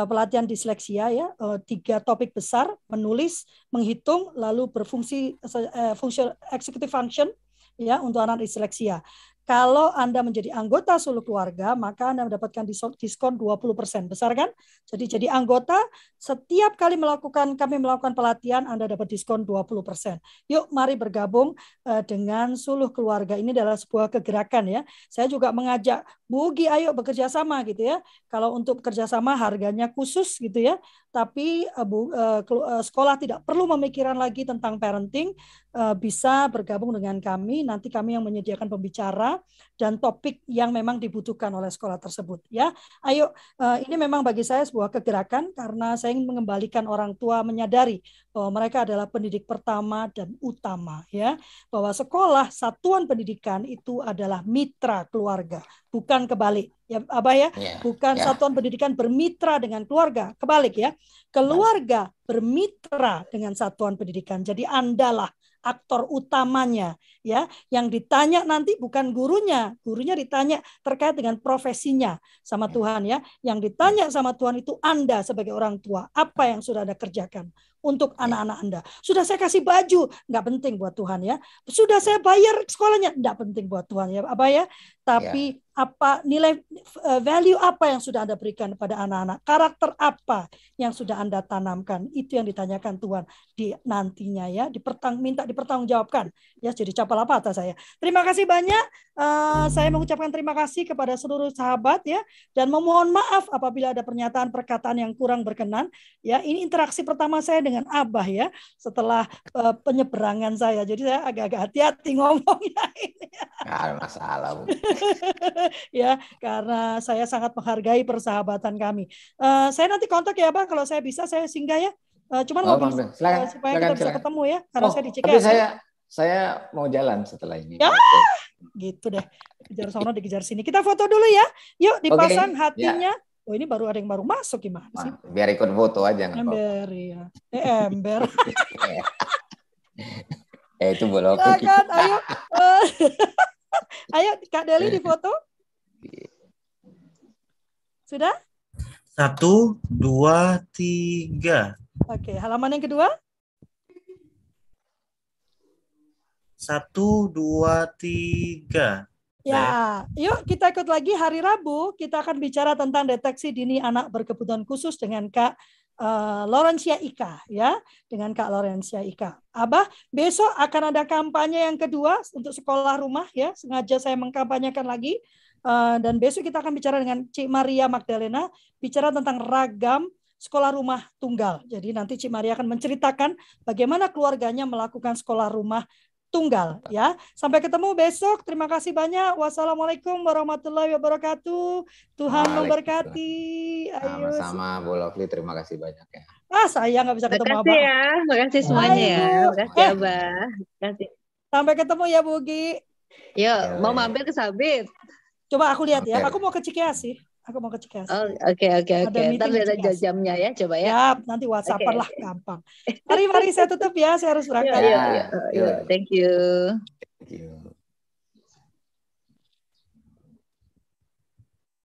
B: pelatihan disleksia ya. Tiga topik besar menulis menghitung lalu berfungsi uh, fungsi executive function ya untuk anak disleksia kalau Anda menjadi anggota suluh keluarga, maka Anda mendapatkan diskon 20%. Besar kan? Jadi jadi anggota, setiap kali melakukan kami melakukan pelatihan, Anda dapat diskon 20%. Yuk mari bergabung eh, dengan suluh keluarga. Ini adalah sebuah kegerakan ya. Saya juga mengajak Bugi ayo bekerja sama gitu ya. Kalau untuk bekerja sama harganya khusus gitu ya. Tapi eh, Bu, eh, sekolah tidak perlu memikirkan lagi tentang parenting, bisa bergabung dengan kami. Nanti kami yang menyediakan pembicara dan topik yang memang dibutuhkan oleh sekolah tersebut ya. Ayo uh, ini memang bagi saya sebuah kegerakan karena saya ingin mengembalikan orang tua menyadari bahwa mereka adalah pendidik pertama dan utama ya. Bahwa sekolah satuan pendidikan itu adalah mitra keluarga, bukan kebalik. Ya, Abah ya, yeah, bukan yeah. satuan pendidikan bermitra dengan keluarga, kebalik ya. Keluarga bermitra dengan satuan pendidikan. Jadi andalah aktor utamanya ya. Yang ditanya nanti bukan gurunya. Gurunya ditanya terkait dengan profesinya sama Tuhan ya. Yang ditanya sama Tuhan itu Anda sebagai orang tua. Apa yang sudah Anda kerjakan untuk anak-anak Anda. Sudah saya kasih baju nggak penting buat Tuhan ya. Sudah saya bayar sekolahnya nggak penting buat Tuhan ya apa ya. Tapi apa nilai eh, value apa yang sudah Anda berikan kepada anak-anak, karakter apa yang sudah Anda tanamkan, itu yang ditanyakan Tuhan di nantinya ya, dipertang minta dipertanggungjawabkan. Ya, jadi capal apa atas saya. Terima kasih banyak. Uh, saya mengucapkan terima kasih kepada seluruh sahabat ya. Dan memohon maaf apabila ada pernyataan perkataan yang kurang berkenan. Ya, ini interaksi pertama saya dengan Abah ya setelah uh, penyeberangan saya. Jadi saya agak-agak hati-hati ngomongnya ini.
A: Nggak masalah. Bu.
B: ya karena saya sangat menghargai persahabatan kami. Uh, saya nanti kontak ya bang kalau saya bisa saya singgah ya. Uh, cuman oh, mau silakan, supaya silakan, kita bisa ketemu ya karena oh, saya dicek.
A: Tapi saya saya mau jalan setelah ini.
B: Ya, gitu deh. Kejar sono dikejar sini. Kita foto dulu ya. Yuk dipasang okay. Ya. hatinya. Ya. Oh ini baru ada yang baru masuk gimana sih?
A: Biar ikut foto aja
B: nggak Ember ya. Eh ember.
A: eh itu boleh.
B: Silakan, ayo. ayo Kak Deli di foto. Sudah?
G: Satu, dua, tiga.
B: Oke, halaman yang kedua.
G: Satu, dua, tiga.
B: Ya, yuk kita ikut lagi hari Rabu. Kita akan bicara tentang deteksi dini anak berkebutuhan khusus dengan Kak uh, Laurencia Ika, ya, dengan Kak Laurencia Ika. Abah, besok akan ada kampanye yang kedua untuk sekolah rumah, ya. Sengaja saya mengkampanyekan lagi Eh, dan besok kita akan bicara dengan Cik Maria Magdalena bicara tentang ragam sekolah rumah tunggal. Jadi nanti Cik Maria akan menceritakan bagaimana keluarganya melakukan sekolah rumah tunggal ya. Sampai ketemu besok. Terima kasih banyak. Wassalamualaikum warahmatullahi wabarakatuh. Tuhan memberkati.
A: Sama-sama Bu Lovely. Terima kasih banyak ya.
B: Ah, saya nggak bisa ketemu
E: Abah. ya. Makasih semuanya ya. Makasih eh. Abah. Makasih.
B: Sampai ketemu ya Bugi.
E: Yuk, mau mampir ke Sabit.
B: Coba aku lihat okay. ya. Aku mau ke Cikeas sih. Aku mau ke Cikeas.
E: Oh, oke oke oke. Ntar ada jamnya ya, coba ya.
B: Ya, nanti WhatsApp okay. lah gampang. Mari mari saya tutup ya, saya harus berangkat.
E: Iya, iya, iya. Thank you. Thank you.